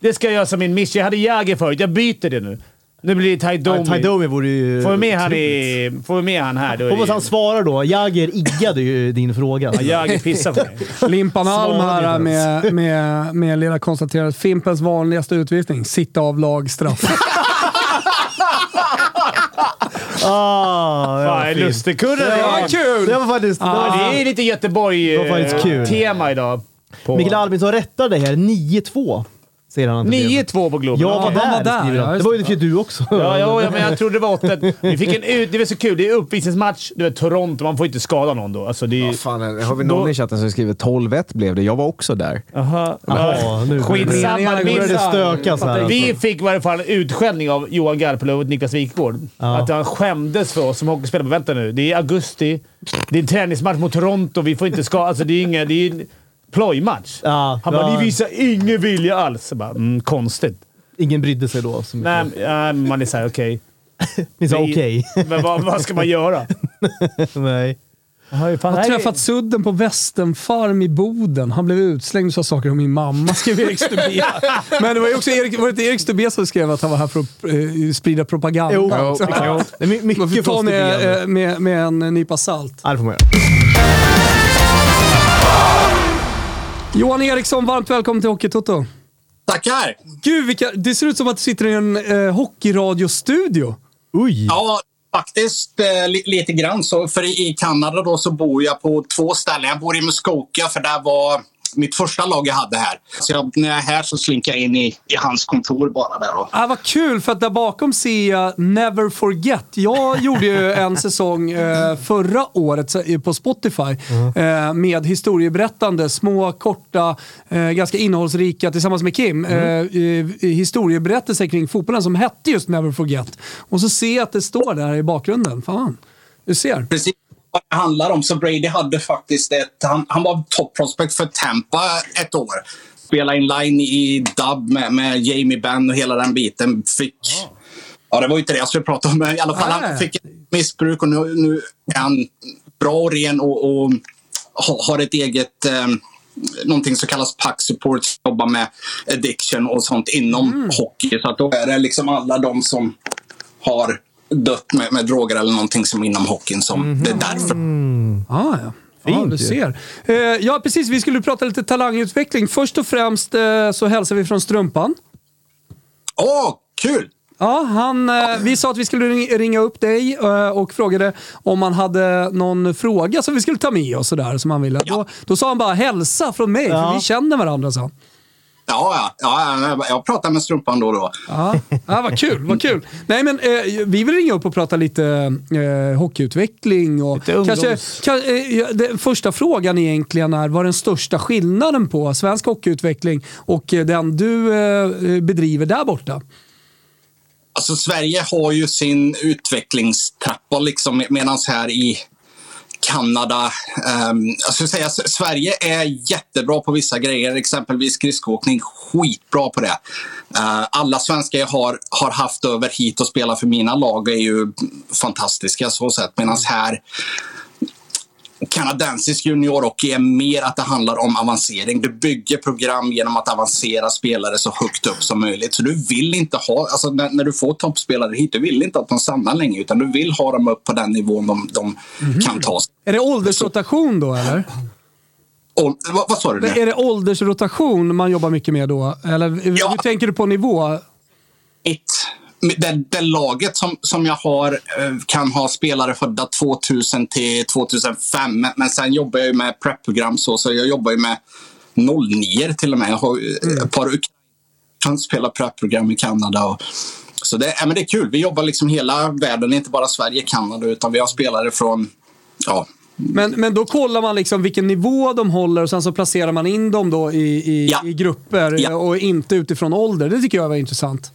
Det ska jag göra som min mission. Jag hade Jäger förut. Jag byter det nu. Nu blir det Ty Domi. Ja, Taidomi vore ju... Får vi med han, i, får vi med han här då? Hoppas han svarar då. Jagger iggade ju din fråga. Ja, Jäger pissar på mig. Limpan Alm här med, med, med lilla konstaterat. Fimpens vanligaste utvisning. Sitta av lagstraff. Ah, Fan, fint. lustigkurre Det var kul! Det var faktiskt... Ja, det är lite Det var. Göteborg-tema idag. På Mikael Albinsson rättar dig här. 9-2. Säger han. 9-2 på Globen. Jag var Ja, han var där, skriver ja, han. Det var ju du också. Ja, ja, ja, men jag trodde det var 8 Vi fick en ut... Det var så kul. Det är uppvisningsmatch. Du vet, Toronto. Man får inte skada någon då. Alltså, det är... Vad fan, har vi någon Då- i chatten som skriver 12-1 blev det? Jag var också där. Aha. Jaha, nu Skitsamma. Det stökas här. Vi Alltså. fick i varje fall en utskällning av Johan Garpenlöv och Niklas Wikgård. Att han skämdes för oss som hockeyspelare. Vänta nu, det är augusti. Det är en träningsmatch mot Toronto. Vi får inte ska... Alltså det är ingen... Det är plojmatch. Ja, han bara ja. “Ni visar ingen vilja alls”. Jag bara, mm, konstigt. Ingen brydde sig då så mycket. Nej, nej, man är såhär, okej. Ni sa okej. Men vad, vad ska man göra? Nej. Jag har Jag här är- träffat Sudden på Västernfarm i Boden. Han blev utslängd och sa saker om min mamma, skrev Erik Stubé. Men det var ju också Erik, var det Erik Stubé som skrev att han var här för att eh, sprida propaganda? Jo, jo. Det är my- Man får mycket ta med, eh, med, med en nypa salt. Ja, det får man göra. Johan Eriksson, varmt välkommen till Hockeytoto. Tackar! Gud, vilka, det ser ut som att du sitter i en eh, hockeyradiostudio. Oj! Ja, faktiskt eh, li- lite grann. Så, för i, i Kanada då så bor jag på två ställen. Jag bor i Muskoka för där var mitt första lag jag hade här. Så jag, när jag är här så slinker jag in i, i hans kontor bara där. Då. Ah, vad kul, för att där bakom ser jag Never Forget. Jag gjorde ju en säsong eh, förra året så- på Spotify eh, med historieberättande, små, korta, eh, ganska innehållsrika, tillsammans med Kim, eh, eh, historieberättelser kring fotbollen som hette just Never Forget. Och så ser jag att det står där i bakgrunden. Fan, du ser. Precis vad det handlar om. Så Brady hade faktiskt ett... Han, han var top prospect för Tampa ett år. Spelade in line i dub med, med Jamie Benn och hela den biten. Fick... Ja, det var ju inte det jag skulle prata om. Men i alla fall, han fick ett missbruk och nu, nu är han bra och ren och, och ha- har ett eget... Eh, någonting som kallas pack support, som jobbar med addiction och sånt inom hockey. Så att då är det liksom alla de som har dött med, med droger eller någonting som inom hockeyn som det är därför. Ah, ja. Ja, Fint du ju. ser. Eh, ja, precis. Vi skulle prata lite talangutveckling. Först och främst eh, så hälsar vi från Strumpan. Åh, kul! Ja, han, eh, vi sa att vi skulle ring- ringa upp dig eh, och frågade om han hade någon fråga som vi skulle ta med oss sådär som han ville. Då, då sa han bara hälsa från mig, Ja. för vi känner varandra sa han. Ja, ja, ja, jag pratar med Strumpan då och då. Ja, ja vad kul. Vad kul. Nej, men, eh, vi vill ringa upp och prata lite eh, hockeyutveckling. Och Lite kanske, kan, eh, första frågan egentligen är, vad är den största skillnaden på svensk hockeyutveckling och eh, den du eh, bedriver där borta? Alltså Sverige har ju sin utvecklingstrappa liksom medan här i Kanada, um, jag skulle säga Sverige är jättebra på vissa grejer, exempelvis skridskoåkning, skitbra på det. Uh, alla svenskar jag har, har haft över hit och spelat för mina lag är ju fantastiska så sätt, medan här kanadensisk juniorhockey är mer att det handlar om avancering. Du bygger program genom att avancera spelare så högt upp som möjligt. Så du vill inte ha, alltså när, när du får toppspelare hit, du vill inte att de stannar länge utan du vill ha dem upp på den nivån de, de kan ta sig. Är det åldersrotation då eller? Och, vad, vad sa du? Nu? Är det åldersrotation man jobbar mycket med då? Eller Ja. hur tänker du på nivå? Ett, det, det laget som, som jag har eh, kan ha spelare födda 2000 till 2005. Men, men sen jobbar jag med prep-program så, så jag jobbar ju med 09 till och med. Jag har ju ett par kan spela prep-program i Kanada. Och, så det, ja, men det är kul. Vi jobbar liksom hela världen, inte bara Sverige, Kanada, utan vi har spelare från ja, Men, men då kollar man liksom vilken nivå de håller och sen så placerar man in dem då i, i, Ja. i grupper Ja. och inte utifrån ålder. Det tycker jag var intressant.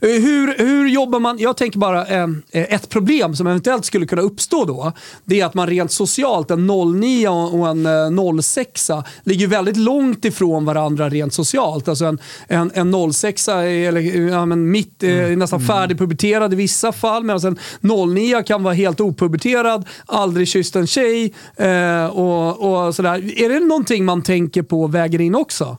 Eh, Hur, hur jobbar man? Jag tänker bara eh, ett problem som eventuellt skulle kunna uppstå då. Det är att man rent socialt, en 09 och en eh, 06 ligger väldigt långt ifrån varandra rent socialt. Alltså en, en, en 06 är eller, ja, men mitt, eh, nästan färdigpuberterad i vissa fall medan en 09 kan vara helt opuberterad, aldrig kysst en tjej eh, och, och sådär. Är det någonting man tänker på och väger in också?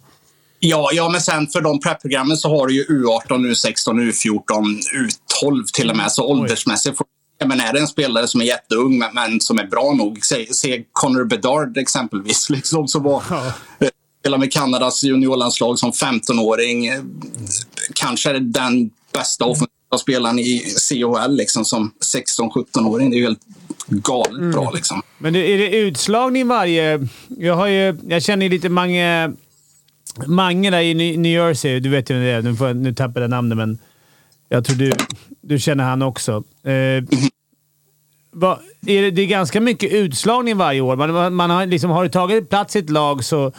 Ja, ja, men sen för de prep-programmen så har du ju U18, U16, U14, U12 till och med. Så åldersmässigt får ja, men är det en spelare som är jätteung men, men som är bra nog, se, se Connor Bedard exempelvis, liksom, som var eh, spelade med Kanadas juniorlandslag som 15-åring. eh, Kanske är det den bästa offensiva spelaren i CHL liksom, som 16-17-åring. Det är ju helt galet bra. Liksom. Men är det utslagning varje... Jag, har ju, jag känner ju lite Mange, Mange där i New Jersey. Du vet ju vem det är. Nu, får nu tappade jag namnet, men jag tror du, du känner han också. Eh, va, är det, det är ganska mycket utslagning varje år. Man, man, har, liksom, har du tagit plats i ett lag så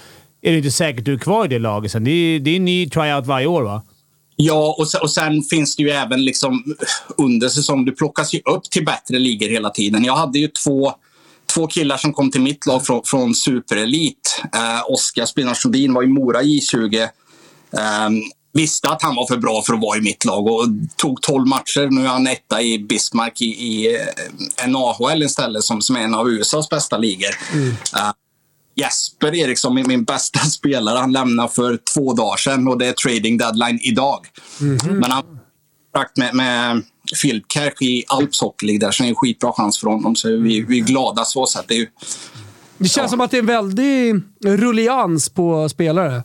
är det inte säkert att du är kvar i det laget sen. Det är, det är en ny tryout varje år, va? Ja, och sen, och sen finns det ju även liksom under säsong. Du plockas ju upp till bättre ligor hela tiden. Jag hade ju två, två killar som kom till mitt lag från, från superelit. Eh, Oskar Spinnarsodin var i Mora J20. Eh, visste att han var för bra för att vara i mitt lag och tog 12 matcher. Nu är han etta i Bismarck i, i eh, NHL istället som, som är en av USAs bästa ligor. Eh, Jesper Eriksson, min, min bästa spelare, han lämnar för två dagar sedan och det är trading deadline idag. Men han har kontrakt med, med Fieldkerch i Alps Hockey där, så det är en skitbra chans för honom. Så vi, vi är glada så sätt. Det är ju, Det känns som att det är en väldig rullians på spelare.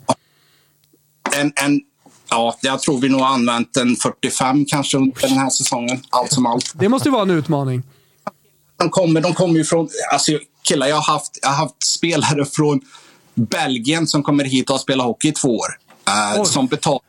en, en, ja, jag tror vi nog har använt en 45 kanske under den här säsongen, allt som allt. Det måste ju vara en utmaning. De kommer, de kommer ju från... Alltså, killar, jag har, haft, jag har haft spelare från Belgien som kommer hit och har spelat hockey i två år. Eh, som betalar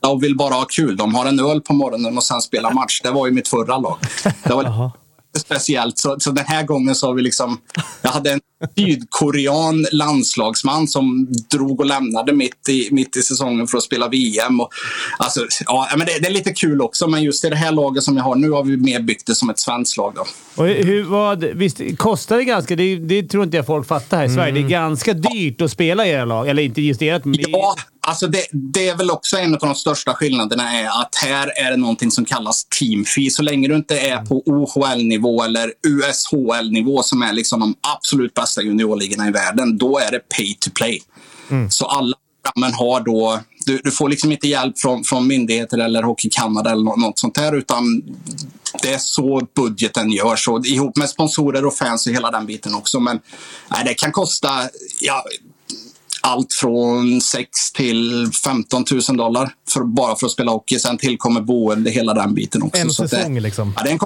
och vill bara ha kul. De har en öl på morgonen och sen spelar match. Det var ju mitt förra lag. Det var speciellt. Så, så den här gången så har vi liksom... Jag hade en sydkorean landslagsman som drog och lämnade mitt i, mitt i säsongen för att spela VM. Och, alltså, ja, men det, det är lite kul också, men just i det här laget som jag har nu har vi mer byggt det som ett svenskt lag. Då. Och hur, vad, visst kostar det ganska? Det, det tror inte jag folk fattar här i Sverige. Det är ganska dyrt att spela i era lag. Eller inte just ert, men Ja, alltså det, det är väl också en av de största skillnaderna är att här är det någonting som kallas team fee. Så länge du inte är på OHL-nivå eller USHL-nivå som är liksom de absolut bästa juniorligorna i världen, då är det pay to play. Så alla programmen har då... Du, du får liksom inte hjälp från, från myndigheter eller Hockey Canada eller nå- något sånt där, utan det är så budgeten görs. Och ihop med sponsorer och fans och hela den biten också. Men nej, det kan kosta... Ja, allt från 6 till 15 000 dollar för, bara för att spela hockey. Sen tillkommer boende, hela den biten också. En Så att säsong det, liksom. ja, det är en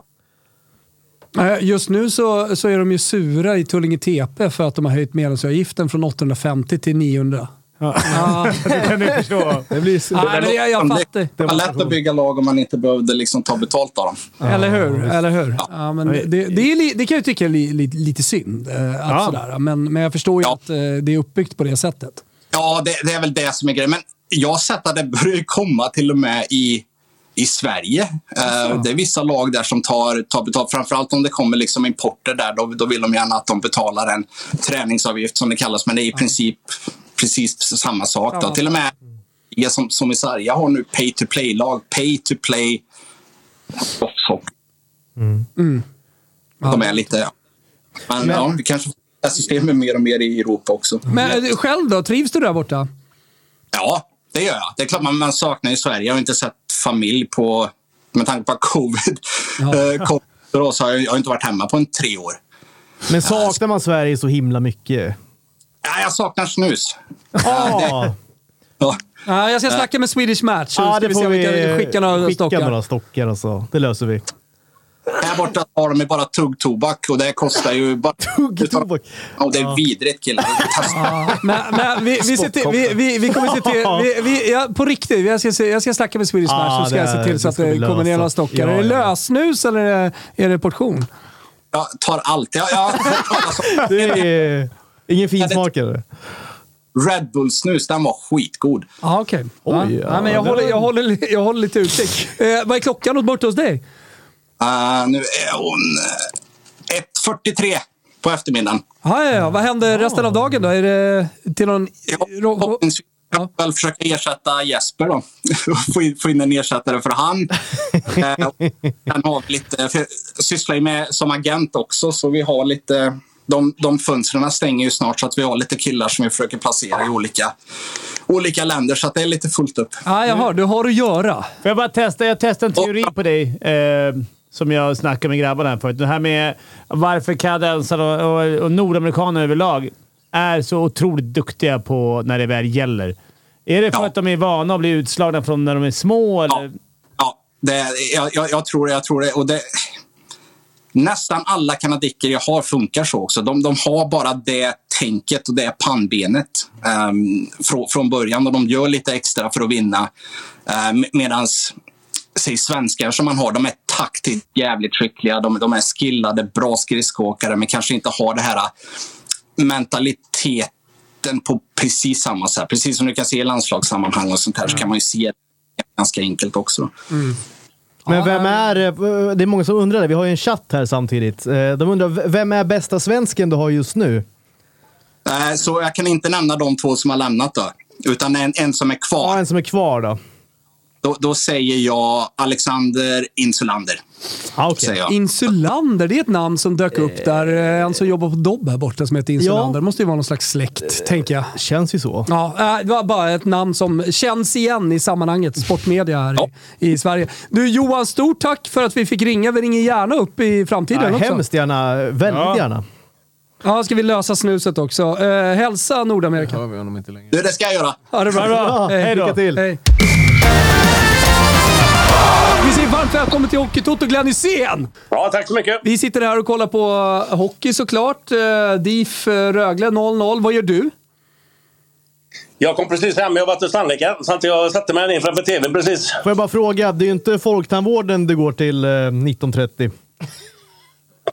Just nu så, så är de ju sura i Tullinge TP för att de har höjt medlemsavgiften från 850 till 900. Det kan du förstå. Det blir så... Nej, men jag, jag fattar. Det var lätt att bygga lag om man inte behövde liksom ta betalt av dem. Eller hur? Eller hur? Ja, men det, det, det, är, li- det kan jag tycka är li, li, lite synd. Eh, att Ja. sådär. Men, men jag förstår ju Ja. att eh, det är uppbyggt på det sättet. Ja, det, det är väl det som är grejen. Men jag har sett att det börjar komma till och med i, i Sverige. Eh, det är vissa lag där som tar, tar betalt. Framförallt om det kommer liksom importer där. Då, då vill de gärna att de betalar en träningsavgift som det kallas. Men det är i princip precis samma sak. Då. Ja. Till och med som, som i Sverige har nu pay to play-lag. Pay to play softhockey. De är lite... Men, ja, vi kanske får det här systemet mer och mer i Europa också. Men eh, själv då? Trivs du där borta? Ja, det gör jag. Det är klart man, man saknar ju Sverige. Jag har inte sett familj på... Med tanke på covid Ja. eh, kom, då, så har jag, jag har inte varit hemma på en tre år. Men saknar man Sverige så himla mycket? Ja, jag saknar snus. Ja, Ja. Ja, jag ska snacka med Swedish Match. Ja ska det vi får vi vi kan skicka några skicka stockar. några stockar och så. Det löser vi. Här borta har de ju bara tuggtobak och det kostar ju bara... Tuggtobak. Ja, det är vidrigt killar. Ja, men, men vi, vi, till, vi, vi, vi kommer se till... Vi, vi, ja, på riktigt, jag ska, jag ska snacka med Swedish Ja, Match så ska det jag se är- till så att det kommer ner några stockar. Ja, är det ja. lösnus eller är det, är det portion? Jag tar allt. Jag, jag talas om Det är ingen finsmakare. Red Bull-snus. Den var skitgod. Ja, okej. Ja. Oj, Ja, ja, men jag, håller, jag, håller, jag håller lite utkik. Eh, vad är klockan borta hos dig? Uh, nu är hon eh, 1.43 på eftermiddagen. Ja, ja, ja. Vad händer resten av dagen då? Är det till någon... Ja, jag väl försöka ersätta Jesper då. få, in, få in en ersättare för han. Eh, Sen har vi lite, för jag sysslar ju med som agent också, så vi har lite... De, de fönstren stänger ju snart så att vi har lite killar som vi försöker placera i olika, olika länder. Så att det är lite fullt upp. Ja, jag hör. Du har att göra. Får jag bara testa? Jag testade en teori på dig eh, som jag snackade med grabbarna här förut. Det här med varför kanadensare och, och, och nordamerikaner överlag är så otroligt duktiga på när det väl gäller. Är det för Ja. att de är vana att bli utslagna från när de är små? Ja, Eller? ja det, jag, jag, jag tror det. Jag tror det. Och det nästan alla kanadicker jag har funkar så också. De, de har bara det tänket och det pannbenet um, från, från början och de gör lite extra för att vinna. Uh, Medan säg svenskar som man har, de är taktiskt jävligt skickliga. De, de är skillade, bra skridskoåkare men kanske inte har det här uh, mentaliteten på precis samma sätt. Precis som du kan se i landslagssammanhang och sånt här så kan man ju se det ganska enkelt också. Men vem är... eh, Det är många som undrar det. Vi har ju en chatt här samtidigt. Eh, De undrar, vem är bästa svensken du har just nu? Eh, Så jag kan inte nämna de två som har lämnat då. Utan en, en som är Ja, kvar. en som är kvar då. Då, då säger jag Alexander Insulander. Ah, jag. Insulander, det är ett namn som dök upp där. Eh, En som jobbar på Dobb här borta som heter Insulander. Det måste ju vara någon slags släkt, tänker jag. Känns ju så. Ja, äh, det var bara ett namn som känns igen i sammanhanget sportmedia här i, i Sverige. Du Johan, stort tack för att vi fick ringa. Vi ringer gärna upp i framtiden Ja, också. hemskt gärna. Väldigt Ja. gärna. Ja, ska vi lösa snuset också. Eh, hälsa Nordamerika. hör vi honom inte längre. Du, det ska jag göra. Ha det bra. bra. Hej då. Lycka till. Hej. Varmt välkommen till Hockeytoto Glenn Hysén! Ja, tack så mycket. Vi sitter här och kollar på hockey såklart. Eh, DIF eh, Rögle 0-0. Vad gör du? Jag kom precis hem. Jag har varit hos tandläkaren. Så att jag satte mig ner framför tvn precis. Får jag bara fråga, det är ju inte Folktandvården du går till eh, 19.30?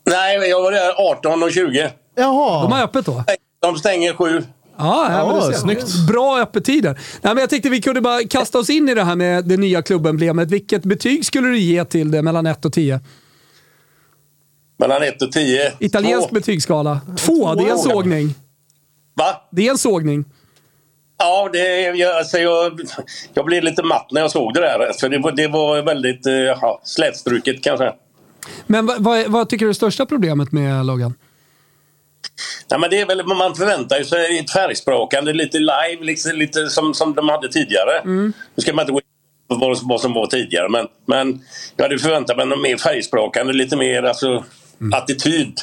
Nej, jag var där 18 och 20. Jaha. De har öppet då? De stänger sju. Ja, ja, men Ja, snyggt. Bra öppettider. Nej, men jag tänkte vi kunde bara kasta oss in i det här med det nya klubbemblemet. Vilket betyg skulle du ge till det mellan 1 och 10? Mellan 1 och 10. Italiensk Två. betygsskala. Två, det är en sågning. Va? Det är en sågning. Ja, det, jag, alltså jag, jag blev lite matt när jag såg det där. För det, var- det var väldigt eh, ja, slätstruket kanske. Men vad, vad, vad tycker du är det största problemet med loggan? Nej, men det är väl, man förväntar sig ett färgsprakande, lite live, liksom, lite som, som de hade tidigare. Nu ska man inte gå in på vad, som var tidigare, men, men jag hade förväntat mig något mer färgsprakande, lite mer alltså, attityd.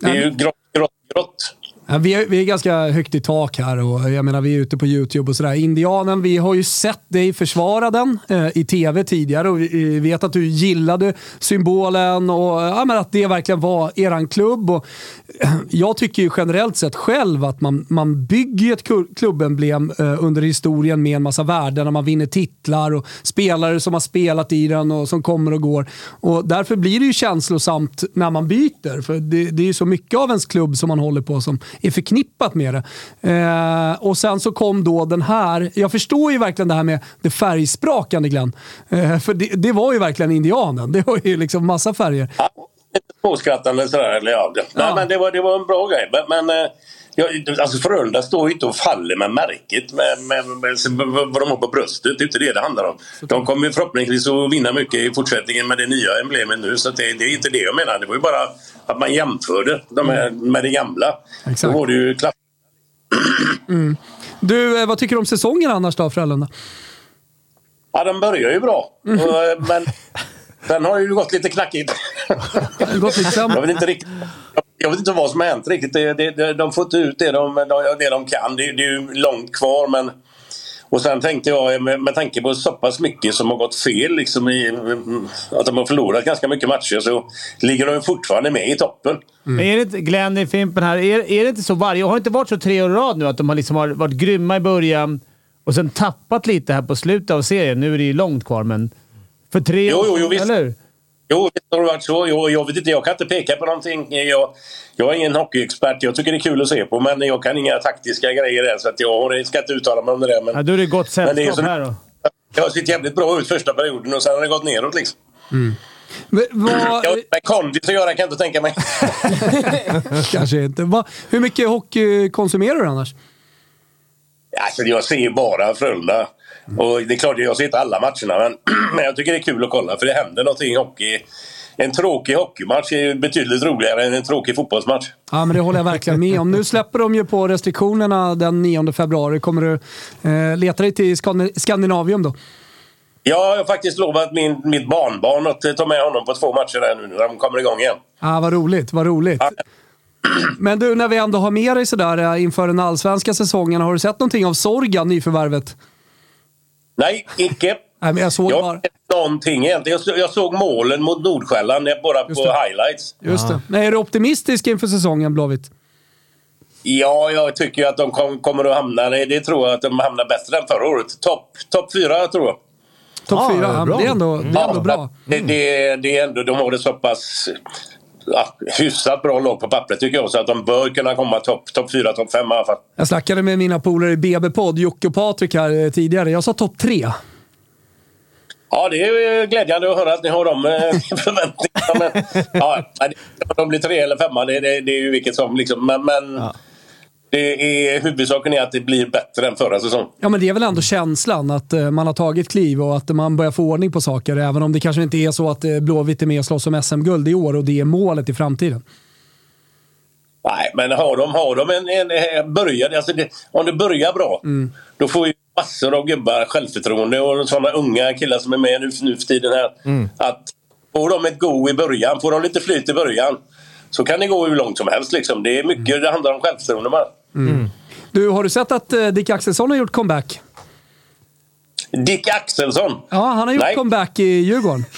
Det är ju grått, grått, grått. Ja, vi, är, vi är ganska högt i tak här och jag menar, vi är ute på YouTube och sådär. Indianen, vi har ju sett dig försvara den eh, i tv tidigare och vi vet att du gillade symbolen och ja, men att det verkligen var eran klubb. Och, eh, jag tycker ju generellt sett själv att man, man bygger ett klubbemblem eh, under historien med en massa värden när man vinner titlar och spelare som har spelat i den och som kommer och går. Och därför blir det ju känslosamt när man byter. För det, det är ju så mycket av ens klubb som man håller på som är förknippat med det. Eh, och sen så kom då den här. Jag förstår ju verkligen det här med det färgsprakande Glenn. Eh, för det, det var ju verkligen indianen. Det var ju liksom massa färger. Lite småskrattande sådär. Eller, ja. Nej, Ja. men det var, det var en bra grej. Men, men jag, alltså Frölunda står ju inte och faller med märket med, med, med, med vad de har på bröstet. Det är inte det det handlar om. De kommer förhoppningsvis att vinna mycket i fortsättningen med det nya emblemet nu. Så det, det är inte det jag menar. Det var ju bara att man jämförde de här, med det gamla. Exakt. Då var det ju klass. Du, eh, vad tycker du om säsongen annars då, Frölunda? Ja, de börjar ju bra. Och, eh, men sen har ju gått lite knackigt. Gått lite. Jag vet inte riktigt. Jag vet inte vad som har hänt riktigt. Det, det, de får inte ut det de, det de kan. Det, det är ju långt kvar men... Och sen tänkte jag med, med tanke på så pass mycket som har gått fel liksom i, att de har förlorat ganska mycket matcher så ligger de fortfarande med i toppen. Är det inte, Glenn i Fimpen här, är, är det inte så varje Har det inte varit så tre år i rad nu att de har liksom har varit grymma i början och sen tappat lite här på slutet av serien? Nu är det ju långt kvar, men... För tre Jo, år jo, jo, visst. Eller? Jo, visst har det varit så. Jo, jag vet inte, jag kan inte peka på någonting. Jag, jag är ingen hockeyexpert. Jag tycker det är kul att se på, men jag kan inga taktiska grejer än, så att jag har- ska inte uttala mig om det där. Men, Ja, då är det gott men det är sällskap så- här då. Det har sett jävligt bra ut första perioden och sen har det gått neråt liksom. Men Vad, Jag, med kondis att göra kan jag inte tänka mig. kanske inte. Vad, hur mycket hockey konsumerar du annars? Alltså, jag ser ju bara Frölunda. Och det är klart, jag ser inte alla matcherna, men, men jag tycker det är kul att kolla för det händer någonting i hockey. En tråkig hockeymatch är ju betydligt roligare än en tråkig fotbollsmatch. Ja, men det håller jag verkligen med om. Nu släpper de ju på restriktionerna den 9 februari. Kommer du eh, leta dig till Skandinavium då? Jag har faktiskt lovat min, mitt barnbarn att eh, ta med honom på två matcher där nu när de kommer igång igen. Ah, vad roligt, vad roligt. Ja. Men du, när vi ändå har med dig sådär eh, inför den allsvenska säsongen, har du sett någonting av Sorgan, nyförvärvet? Nej, icke. Nej, men jag såg Jag bara... någonting egentligen. Jag, så- jag såg målen mot Nordsjälland bara på highlights. Just det. Men är du optimistisk inför säsongen, Blåvitt? Ja, jag tycker att de kom, kommer att hamna... Det, det tror jag att de hamnar bättre än förra året. Topp top fyra, tror jag. Topp Ja, fyra, ja, bra. det är ändå, det är ändå bra. Det, det, det är ändå, de har det så pass ja, hyfsat bra lag på pappret tycker jag. Så att de bör kunna komma topp top fyra, topp fem i alla fall. Jag snackade med mina polare i BB-podd, Jocke och Patrik här eh, tidigare. Jag sa topp tre. Ja, det är glädjande att höra att ni har de eh, förväntningarna. Men, ja, om de blir tre eller femma, det, det, det är ju vilket som. Liksom. Men, men det är, huvudsaken är att det blir bättre än förra säsongen. Ja, men det är väl ändå känslan att eh, man har tagit kliv och att man börjar få ordning på saker. Även om det kanske inte är så att eh, Blåvitt är med och slåss om SM-guld i år och det är målet i framtiden. Nej, men har de, har de en, en, en börjar, alltså det, om det börjar bra, då får ju massor av gubbar självförtroende och sådana unga killar som är med nu, nu för tiden här. Att får de ett go i början, får de lite flyt i början, så kan det gå hur långt som helst. Liksom. Det är mycket det handlar om självförtroende bara. Du, har du sett att eh, Dick Axelsson har gjort comeback? Dick Axelsson. Ja, han har gjort Nej. comeback i Djurgården.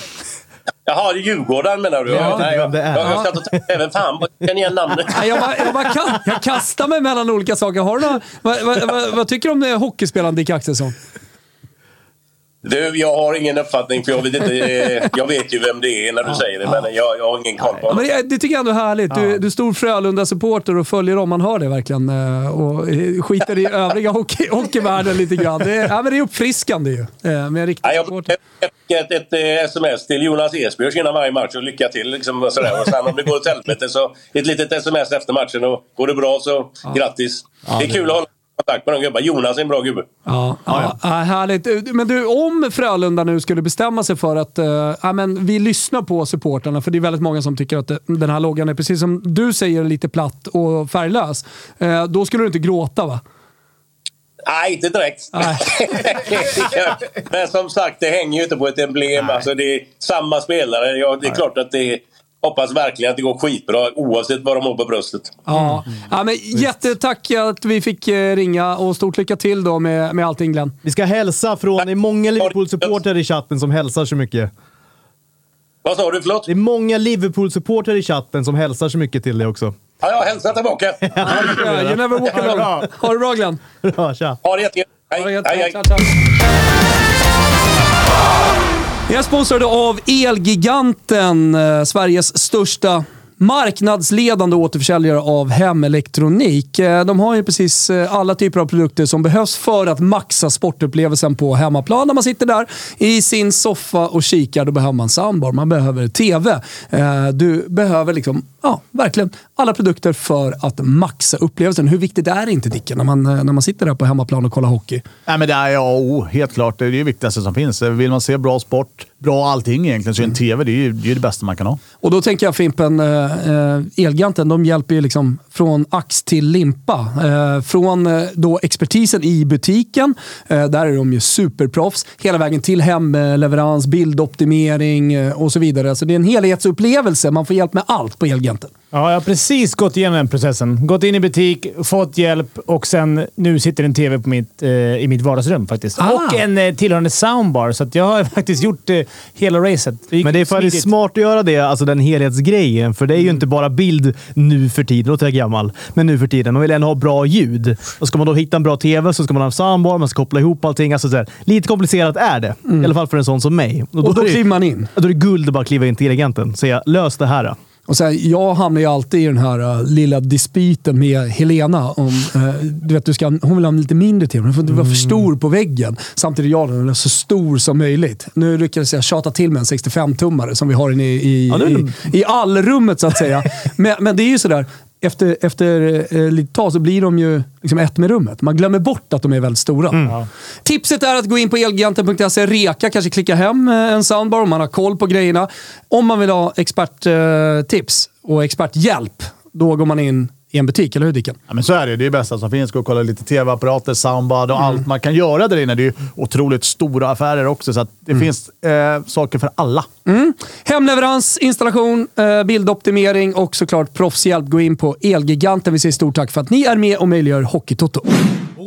Jaha, Djurgården menar du? Ja, nej, jag, det är. jag, jag satt och tänkte, även fan, jag känner igen namnet. Nej, Jag, bara, jag, bara jag kastar mig mellan olika saker. Har du några, vad, vad, vad, vad tycker du om eh, hockeyspelaren Dick Axelsson? Du, jag har ingen uppfattning för jag vet inte. eh, Jag vet ju vem det är när du säger det, men jag, jag har ingen koll på Ja, honom. men det, det tycker jag ändå är härligt. Du, du är stor Frölunda-supporter och följer dem. Man hör det verkligen. eh, Och eh, skiter i övriga hockey, hockeyvärlden lite grann. Det är, ja, men det är uppfriskande ju. Med en riktig Ja, jag supporter. fick ett, ett, ett sms till Jonas Esbjörns innan varje match och lycka till. Liksom, och sådär. Och sen om det går åt helvete så ett litet sms efter matchen och går det bra så grattis. det är kul att hålla kontakt med de gubbar. Jonas är en bra gubbe. Ja, ja, ja. härligt. Men du, om Frölunda nu skulle bestämma sig för att uh, ja, men vi lyssnar på supporterna för det är väldigt många som tycker att eh, den här loggan är, precis som du säger, lite platt och färglös. Eh, då skulle du inte gråta va? Nej, inte direkt. Nej. Men som sagt, det hänger ju inte på ett emblem. Alltså, det är samma spelare. Ja, det är klart att det är, hoppas verkligen att det går skitbra oavsett vad de har på bröstet. Ja. ja men jättetack att vi fick eh, ringa och stort lycka till då med, med allting Glenn. Vi ska hälsa från... Det är många Liverpool-supportrar i chatten som hälsar så mycket. Vad sa du? Förlåt? Det är många Liverpool-supportrar i chatten som hälsar så mycket till dig också. Ja, jag hälsar tillbaka. You never walk alone. Ha det bra Glenn. Bra, tja. Ha det jättegött. Hej, Ha det gött. hej, hej. Jag är sponsrad av Elgiganten, eh, Sveriges största marknadsledande återförsäljare av hemelektronik. Eh, De har ju precis eh, alla typer av produkter som behövs för att maxa sportupplevelsen på hemmaplan. När man sitter där i sin soffa och kikar, då behöver man soundbar, man behöver TV. Eh, Du behöver liksom, ja, verkligen alla produkter för att maxa upplevelsen. Hur viktigt är det inte Dicken, när man, när man sitter där på hemmaplan och kollar hockey? Nej, men det är ja, oh, helt klart. Det är det viktigaste som finns. Vill man se bra sport, bra allting egentligen, så är en TV det är ju det, är det bästa man kan ha. Och då tänker jag Fimpen, eh, Elgiganten, de hjälper ju liksom från ax till limpa. Eh, från eh, då expertisen i butiken, eh, där är de ju superproffs, hela vägen till hemleverans, bildoptimering eh, och så vidare. Så det är en helhetsupplevelse. Man får hjälp med allt på Elgiganten. Ja, jag har precis gått igenom den processen. Gått in i butik, fått hjälp och sen nu sitter en TV på mitt, eh, i mitt vardagsrum faktiskt. Ah. Och en eh, tillhörande soundbar, så att jag har faktiskt gjort eh, hela racet. gick Men det är faktiskt smart att göra det, alltså den helhetsgrejen. För det är ju inte bara bild nu för tiden, då låter jag gammal, men nu för tiden. Man vill ändå ha bra ljud. Och ska man då hitta en bra TV så ska man ha en soundbar, man ska koppla ihop allting. Alltså så lite komplicerat är det. I alla fall för en sån som mig. Och då är det- kliver man in. Då är det guld att bara kliva in till Elgiganten och säga lös det här. Och så här, jag hamnar ju alltid i den här uh, lilla dispyten med Helena. Om, uh, du vet, du ska, hon vill ha en lite mindre TV. Den får inte vara för stor på väggen. Samtidigt jag är så stor som möjligt. Nu lyckades jag tjata till mig en 65-tummare som vi har inne i, i, Ja, är- i, i allrummet så att säga. men, men det är ju sådär. Efter, efter eh, lite tag så blir de ju liksom ett med rummet. Man glömmer bort att de är väldigt stora. Tipset är att gå in på elgiganten.se, reka, kanske klicka hem eh, en soundbar om man har koll på grejerna. Om man vill ha experttips och experthjälp, då går man in i en butik, eller hur Dicken? Ja, men så är det. Det är det bästa som finns. Gå och kolla lite tv-apparater, soundbar och allt man kan göra där inne. Det är ju otroligt stora affärer också, så det finns eh, saker för alla. Hemleverans, installation, eh, bildoptimering och såklart proffshjälp. Gå in på Elgiganten. Vi säger stort tack för att ni är med och möjliggör Hockeytoto.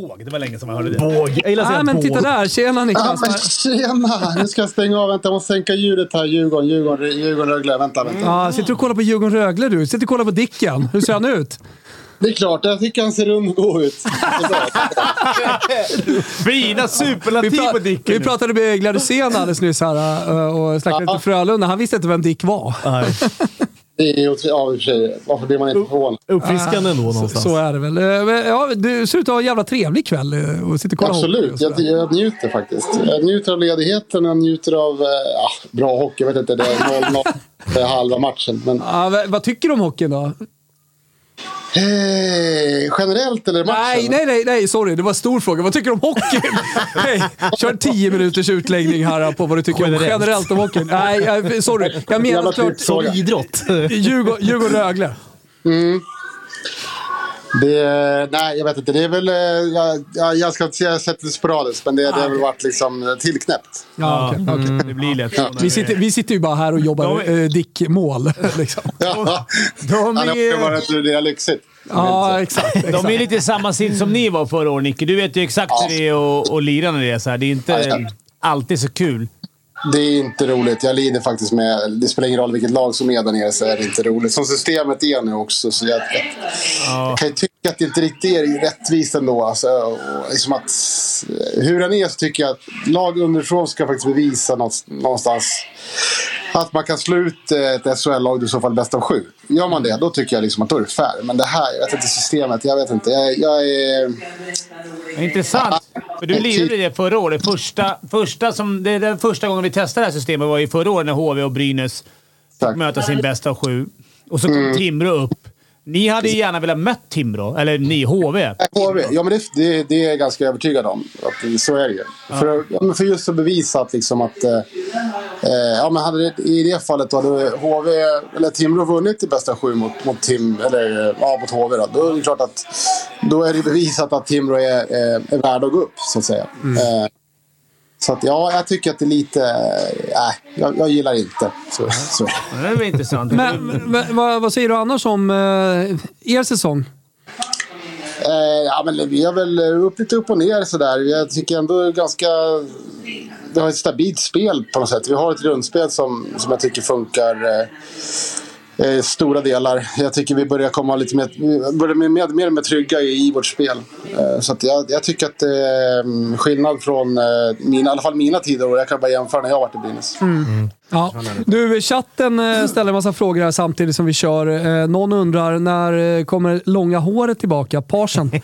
Båg. Det var länge sedan man hörde det. Båg. Jag gillar att säga Nej, men båg. titta där. Tjena Niklas. men tjena! Nu ska jag stänga av. Vänta, jag måste sänka ljudet här. Djurgården, Djurgården, Djurgården, Rögle. Vänta, vänta. Ja, sitter du och kollar på Djurgården-Rögle du? Sitter och kollar på Dicken. Hur ser han ut? Det är klart, jag tycker han ser rund och god ut. Fina Vi, superlativ på Dicken. vi pratade med Gladysén alldeles nyss här äh, och snackade lite Frölunda. Han visste inte vem Dick var. Nej. Det är ju ja, i och för sig. Varför blir man inte förvånad? Uppfriskande ändå någonstans. Så är det väl. Eh, Ja, du ser ut att ha en jävla trevlig kväll eh, och sitter och kollar Absolut, och jag, jag njuter faktiskt. Jag njuter av ledigheten, jag njuter av eh, ja, bra hockey. Jag vet inte, det är 0-0 det är halva matchen. Men Ja, vad, vad tycker du om hockeyn då? Eh, generellt eller matchen? Nej, nej, nej, nej, sorry. Det var en stor fråga. Vad tycker du om hockeyn? Hej, kör 10 minuters utläggning här på vad du tycker om Generellt. generellt om hockeyn. Nej, sorry. Jag menar klart fråga. Idrott. Djurgården- Djurgården-Rögle. Det, nej, jag vet inte. Det är väl... eh, Jag, jag, jag ska inte säga sättet sporadiskt, men det, det har väl varit liksom tillknäppt. Ja, okej, okej. Det blir lätt. Vi, sitter, vi sitter ju bara här och jobbar De- eh, Dick-mål. Liksom. Ja, De ja, det har är, varit det är lyxigt. Ja, exakt. exakt. de är lite i samma sitt som ni var förra året, Nicke. Du vet ju exakt hur det är att, att lira när det är så här. Det är inte Ja, ja. alltid så kul. Det är inte roligt. Jag lider faktiskt med... Det spelar ingen roll vilket lag som är där nere så är det inte roligt. Som systemet är nu också. Så jag, jag kan ju tycka att det inte riktigt är rättvist ändå. Alltså, liksom att, hur den är så tycker jag att lag underifrån ska faktiskt bevisa något, någonstans att man kan slå ut eh, ett SHL-lag i så fall bäst av sju. Gör man det, då tycker jag liksom att då är det fair. Men det här, jag vet inte systemet. Jag vet inte. Jag, jag är... Intressant. För du lirade det förra året. Första, första som, det är den första gången vi testade det här systemet var ju förra året när HV och Brynäs fick möta sin bästa av sju. Och så kom Timrå upp. Ni hade ju gärna velat mött Timrå. Eller ni, HV. HV, ja men det, det, det är jag ganska övertygad om. Att, så är det ju. För, ja, för just att bevisa att, liksom att eh, eh, ja, men hade det, i det fallet då hade HV, eller Timrå vunnit i bästa sju mot, mot, Tim, eller, eh, ja, mot HV då, då är det klart att då är det bevisat att Timrå är, är, är värda att gå upp så att säga. Eh, Så att, ja, jag tycker att det är lite... Nej, jag, jag gillar inte. Så, så. Det var intressant. Men, men vad, vad säger du annars om eh, er säsong? Eh, ja, men vi har väl upp, lite upp och ner sådär. Jag tycker ändå ganska... Vi har ett stabilt spel på något sätt. Vi har ett grundspel som, som jag tycker funkar eh, eh, stora delar. Jag tycker vi börjar komma lite mer, börjar med, med, mer med trygga i, i vårt spel. Eh, så att jag, jag tycker att det är mm, skillnad från eh, mina, i alla fall mina tider. Och jag kan bara jämföra när jag varit i Brynäs. Ja. Du, chatten eh, ställer en massa frågor här samtidigt som vi kör. Eh, Någon undrar, när eh, kommer långa håret tillbaka? Parsen?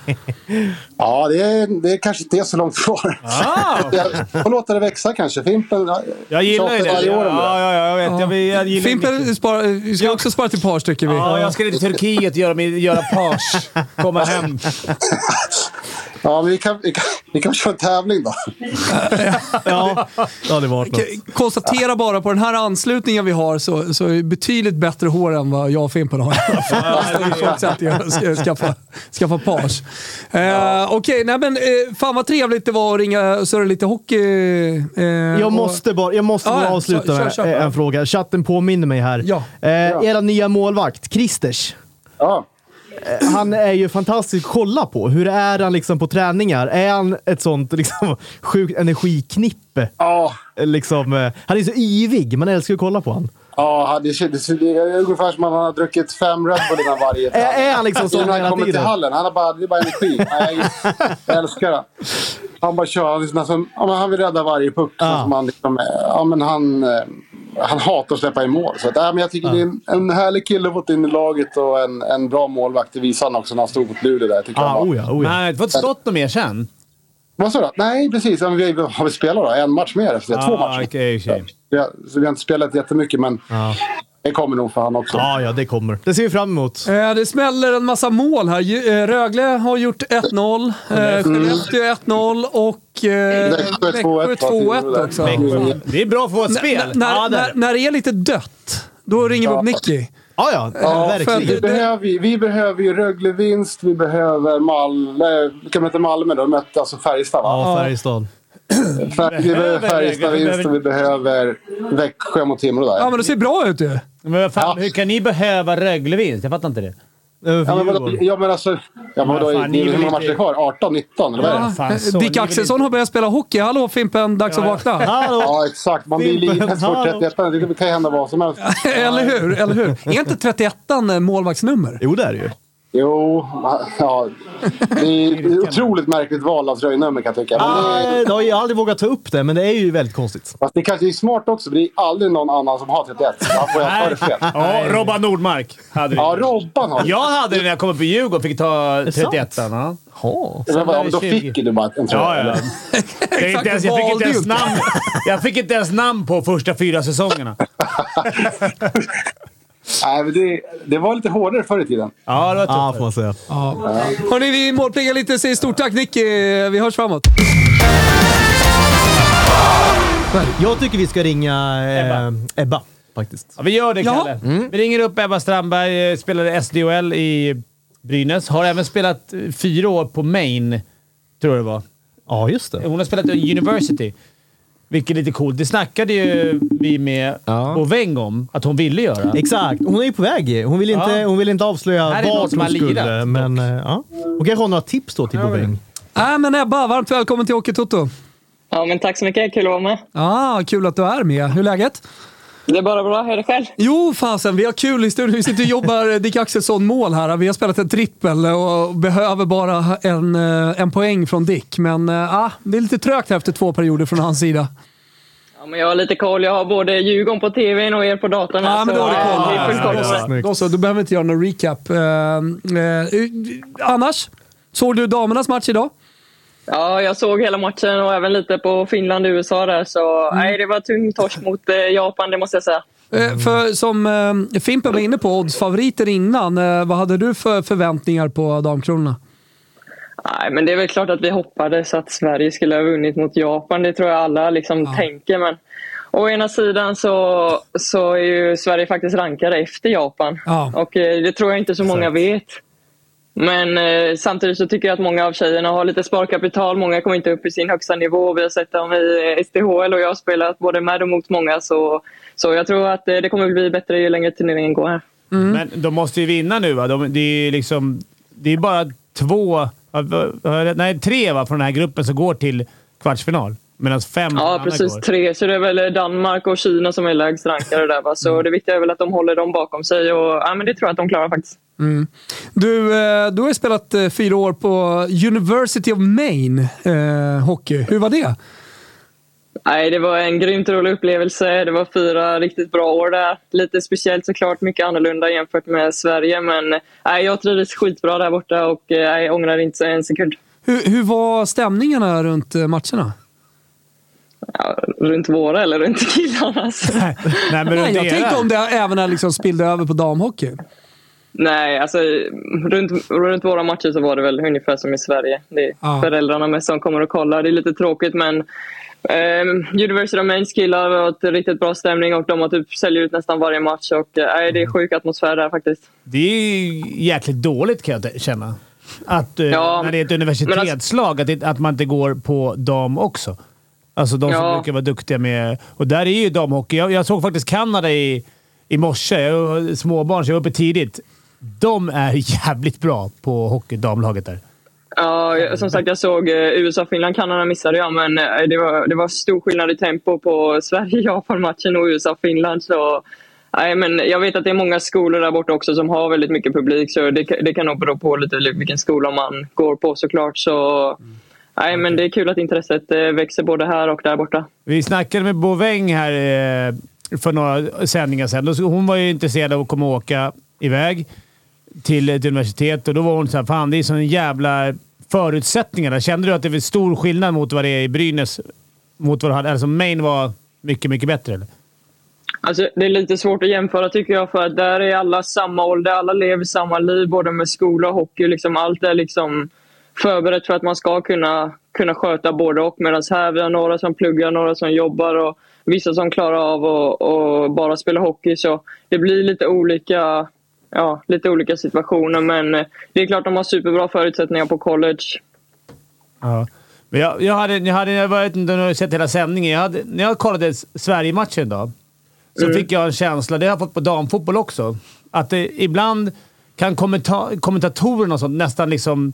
Ja, det är, det är kanske inte är så långt kvar. Jag får låta det växa kanske. Fimpen Jag gillar ju det. varje år. Ja, ja, ja, jag vet. Jag, vill- jag gillar Fimpen spara, ska också spara till pars tycker vi. Ja, jag ska till Turkiet och göra, göra page. Komma hem. Ja, men vi kan, vi kan, vi kan köra en tävling då. Ja, det hade varit något. Konstatera bara på den här anslutningen vi har så, så är det betydligt bättre hår än vad jag och Fimpen har. Jag skaffa, skaffa page. Eh, Okej, men eh, fan vad trevligt det var att ringa och surra lite hockey. eh, Jag och- måste bara, jag måste Ja, bara ja, avsluta med eh, en fråga. Chatten påminner mig här. Ja. Eh, era nya målvakt, Christers. Ja. Eh, Han är ju fantastisk att kolla på. Hur är han liksom på träningar? Är han ett sånt liksom, sjukt energiknippe? Ja. Liksom, eh, han är så yvig. Man älskar att kolla på honom. Ja, det, känns- det, är ungefär som att han har druckit fem Red Bull innan varje Är, är han liksom sån hela kommer till tiden? hallen. Han har bara, det är bara energi. Nej, jag älskar det. Han bara kör. Han, liksom, han vill rädda varje puck. Ja. Som han, liksom, eh, ja, men han, han hatar att släppa in mål. Så att, ja, men jag tycker det är en, en härlig kille att fått in i laget och en, en bra målvakt. Det visade han också när han stod mot Luleå där. Tycker jag Ah, var. oh ja, oh Men ja. han har inte stått något mer sen. Vad sa du? Nej, precis. Ja, men vi har vi spelat då? En match mer efter det. Två Ah, matcher. okej, okej. Vi har, så vi har inte spelat jättemycket, men det kommer nog för han också. Ja, ja, det kommer. Det ser vi fram emot. Eh, Det smäller en massa mål här. Eh, Rögle har gjort 1-0, eh, Skellefteå 1-0 och eh, Växjö 2-1 Växjö 2-1 också. Mm. Det är bra för vårt spel. N- när, Ja, det är när, det. när det är lite dött, då ringer vi upp Nicky. Ja, ja, Ja, för- verkligen. Vi behöver, ju- vi behöver ju Rögle-vinst, vi behöver Malmö... Vilka möter Malmö då? De mötte alltså Färjestad va? Ja, Färjestad. Fär, vi behöver Färjestad-vinst och vi behöver Växjö mot Timrå där. Ja, men det ser bra ut ju. Men fan, hur kan ni behöva Rögle-vinst? Jag fattar inte det. Ja, men vadå? Ja, men alltså... Ja, men vadå, fan, ni hur många matcher kvar? 18, 19? Eller vad är det? fan, så, ni Dick Axelsson inte- har börjat spela hockey. Hallå Fimpen, dags att vakna. Hallå! Ja, exakt. Man blir livrädd hallå. 31 Det kan ju hända vad som helst. eller hur? Eller hur? Är inte 31 en målvaktsnummer? Jo, det är det ju. Jo, ja. Det är ett otroligt märkligt val av tröjnummer kan jag tycka. Men det, det har jag aldrig vågat ta upp det, men det är ju väldigt konstigt. fast det kanske är smart också, för det är aldrig någon annan som har 31. Man får jag det fel. Ja, Robban Nordmark hade det. Ja, Robban har. Jag hade det när jag kom upp i Djurgården fick ta det sant? 31 ja. Där Då 20. fick du bara en tröja. Ja, ja. Jag, är inte ens, jag, fick inte ens namn, jag fick inte ens namn på första fyra säsongerna. Nej, men det, det var lite hårdare förr i tiden. Ja, det var Ja, tufft. får man säga. Hörni, vi målplingar lite. Säger stort tack Nicky. Vi hörs framåt. Jag tycker vi ska ringa eh, Ebba. faktiskt. Ja, vi gör det, Ja. Kalle. Vi ringer upp Ebba Strandberg, eh, spelade SDHL i Brynäs. Har även spelat eh, fyra år på Maine, tror jag det var. Ja, just det. Hon har spelat i University. Vilket är lite coolt. Det snackade ju vi med Ja. Boveng om att hon ville göra. Exakt. Hon är ju på väg. Hon vill inte, Ja. hon vill inte avslöja vart som hon skulle. lirat, Men, eh, ja. Hon kanske har några tips då till Boväng. Äh, men Ebba, varmt välkommen till Hockeytoto. Ja, men tack så mycket. Kul att vara med. Ah, kul att du är med. Hur är läget? Det är bara bra. Hur är det själv? Jo, fasen. Vi har kul i studion. Vi sitter och jobbar Dick Axelsson mål här. Vi har spelat en trippel och behöver bara en, eh, en poäng från Dick. Men eh, ah, det är lite trögt efter två perioder från hans sida. Ja, men jag har lite koll. Jag har både Djurgården på tvn och er på datorn. Ja, men då har du koll. ja. Ja. Då så, du behöver inte göra någon recap. Eh, eh, annars? Såg du damernas match idag? Ja, jag såg hela matchen och även lite på Finland-USA där. Så Mm. nej, det var tung torsk mot eh, Japan, det måste jag säga. Eh, För som eh, Fimpen var inne på, oddsfavoriter innan. Eh, vad hade du för förväntningar på Damkronorna? Nej, men det är väl klart att vi hoppades att Sverige skulle ha vunnit mot Japan. Det tror jag alla liksom tänker. Men å ena sidan så, så är ju Sverige faktiskt rankade efter Japan. Ja. Och det tror jag inte så många vet. Men eh, samtidigt så tycker jag att många av tjejerna har lite sparkapital. Många kommer inte upp i sin högsta nivå. Vi har sett dem i eh, SDHL och jag har spelat både med och mot många. Så, så jag tror att eh, det kommer bli bättre ju längre turneringen går här. Men de måste ju vinna nu va? De, det, är liksom, det är bara två... Nej, tre va, från den här gruppen som går till kvartsfinal. Medan fem Ja, precis. går. Tre. Så det är väl Danmark och Kina som är lägst rankade där. Va? Så det viktiga är väl att de håller dem bakom sig. Och, ja, men det tror jag att de klarar faktiskt. Du, eh, du har ju spelat eh, fyra år på University of Maine eh, hockey. Hur var det? Nej, det var en grymt rolig upplevelse. Det var fyra riktigt bra år där. Lite speciellt såklart, mycket annorlunda jämfört med Sverige. Men nej, jag trivdes skitbra där borta och eh, nej, jag ångrar inte en sekund. Hur, hur var stämningarna runt eh, matcherna? Ja, runt våra eller runt killarnas? Nej, men Nej, runt jag era. tänkte om det även liksom spillde över på damhockey. Nej, alltså runt, runt våra matcher så var det väl ungefär som i Sverige. Det är Ja. föräldrarna med som kommer och kollar. Det är lite tråkigt men um, University of Maines killar har ett riktigt bra stämning och de har typ säljer ut nästan varje match. Och, eh, nej, det är sjuk atmosfär där faktiskt. Det är jäkligt dåligt kan jag känna. Att, eh, Ja, när det är ett men universitetslag, att, det, att man inte går på dam också. Alltså de som Ja. brukar vara duktiga med... Och där är ju damhockey. Jag, jag såg faktiskt Kanada i, i morse. Jag har småbarn, så jag var uppe tidigt. De är jävligt bra på hockey, damlaget där. Ja, som sagt, jag såg eh, USA-Finland. Kanada missade jag, men eh, det var, det var stor skillnad i tempo på Sverige-Japan-matchen och USA-Finland. Så, nej, men jag vet att det är många skolor där borta också som har väldigt mycket publik, så det, kan- det kan nog bero på lite vilken skola man går på såklart. Så, nej, men det är kul att intresset eh, växer både här och där borta. Vi snackade med Boväng här eh, för några sändningar sedan. Hon var ju intresserad av att komma och åka iväg till ett universitet och då var hon såhär, fan det är sån jävla förutsättningar. där." Kände du att det var stor skillnad mot vad det är i Brynäs? Mot vad du hade? Alltså Maine var mycket, mycket bättre eller? Alltså, det är lite svårt att jämföra tycker jag, för där är alla samma ålder. Alla lever samma liv, både med skola och hockey. Liksom, allt är liksom förberett för att man ska kunna, kunna sköta både och. Medan här vi har några som pluggar, några som jobbar och vissa som klarar av att bara spela hockey. Så det blir lite olika, ja, lite olika situationer. Men eh, det är klart de har superbra förutsättningar på college. Ja. Men jag, jag, hade, jag, hade, jag vet inte om du sett hela sändningen. Jag hade, när jag kollade Sverige-matchen idag så Mm. fick jag en känsla, det har jag fått på damfotboll också, att det ibland kan kommenta, kommentatorerna och sånt nästan liksom...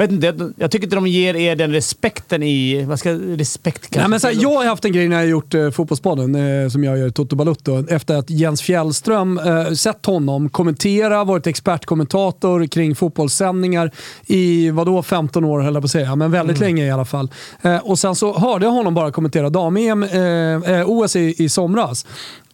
Jag vet inte, jag, tycker inte de ger er den respekten i... Vad ska respekt kanske? Nej, men så här, jag har haft en grej när jag gjort eh, Fotbollspodden, eh, som jag gör, Toto Balutto, efter att Jens Fjällström, eh, sett honom kommentera, varit expertkommentator kring fotbollssändningar i, vadå, 15 år höll jag på att säga, men väldigt länge i alla fall. Eh, och sen så hörde jag honom bara kommentera dam-EM, eh, eh, OS i, i somras.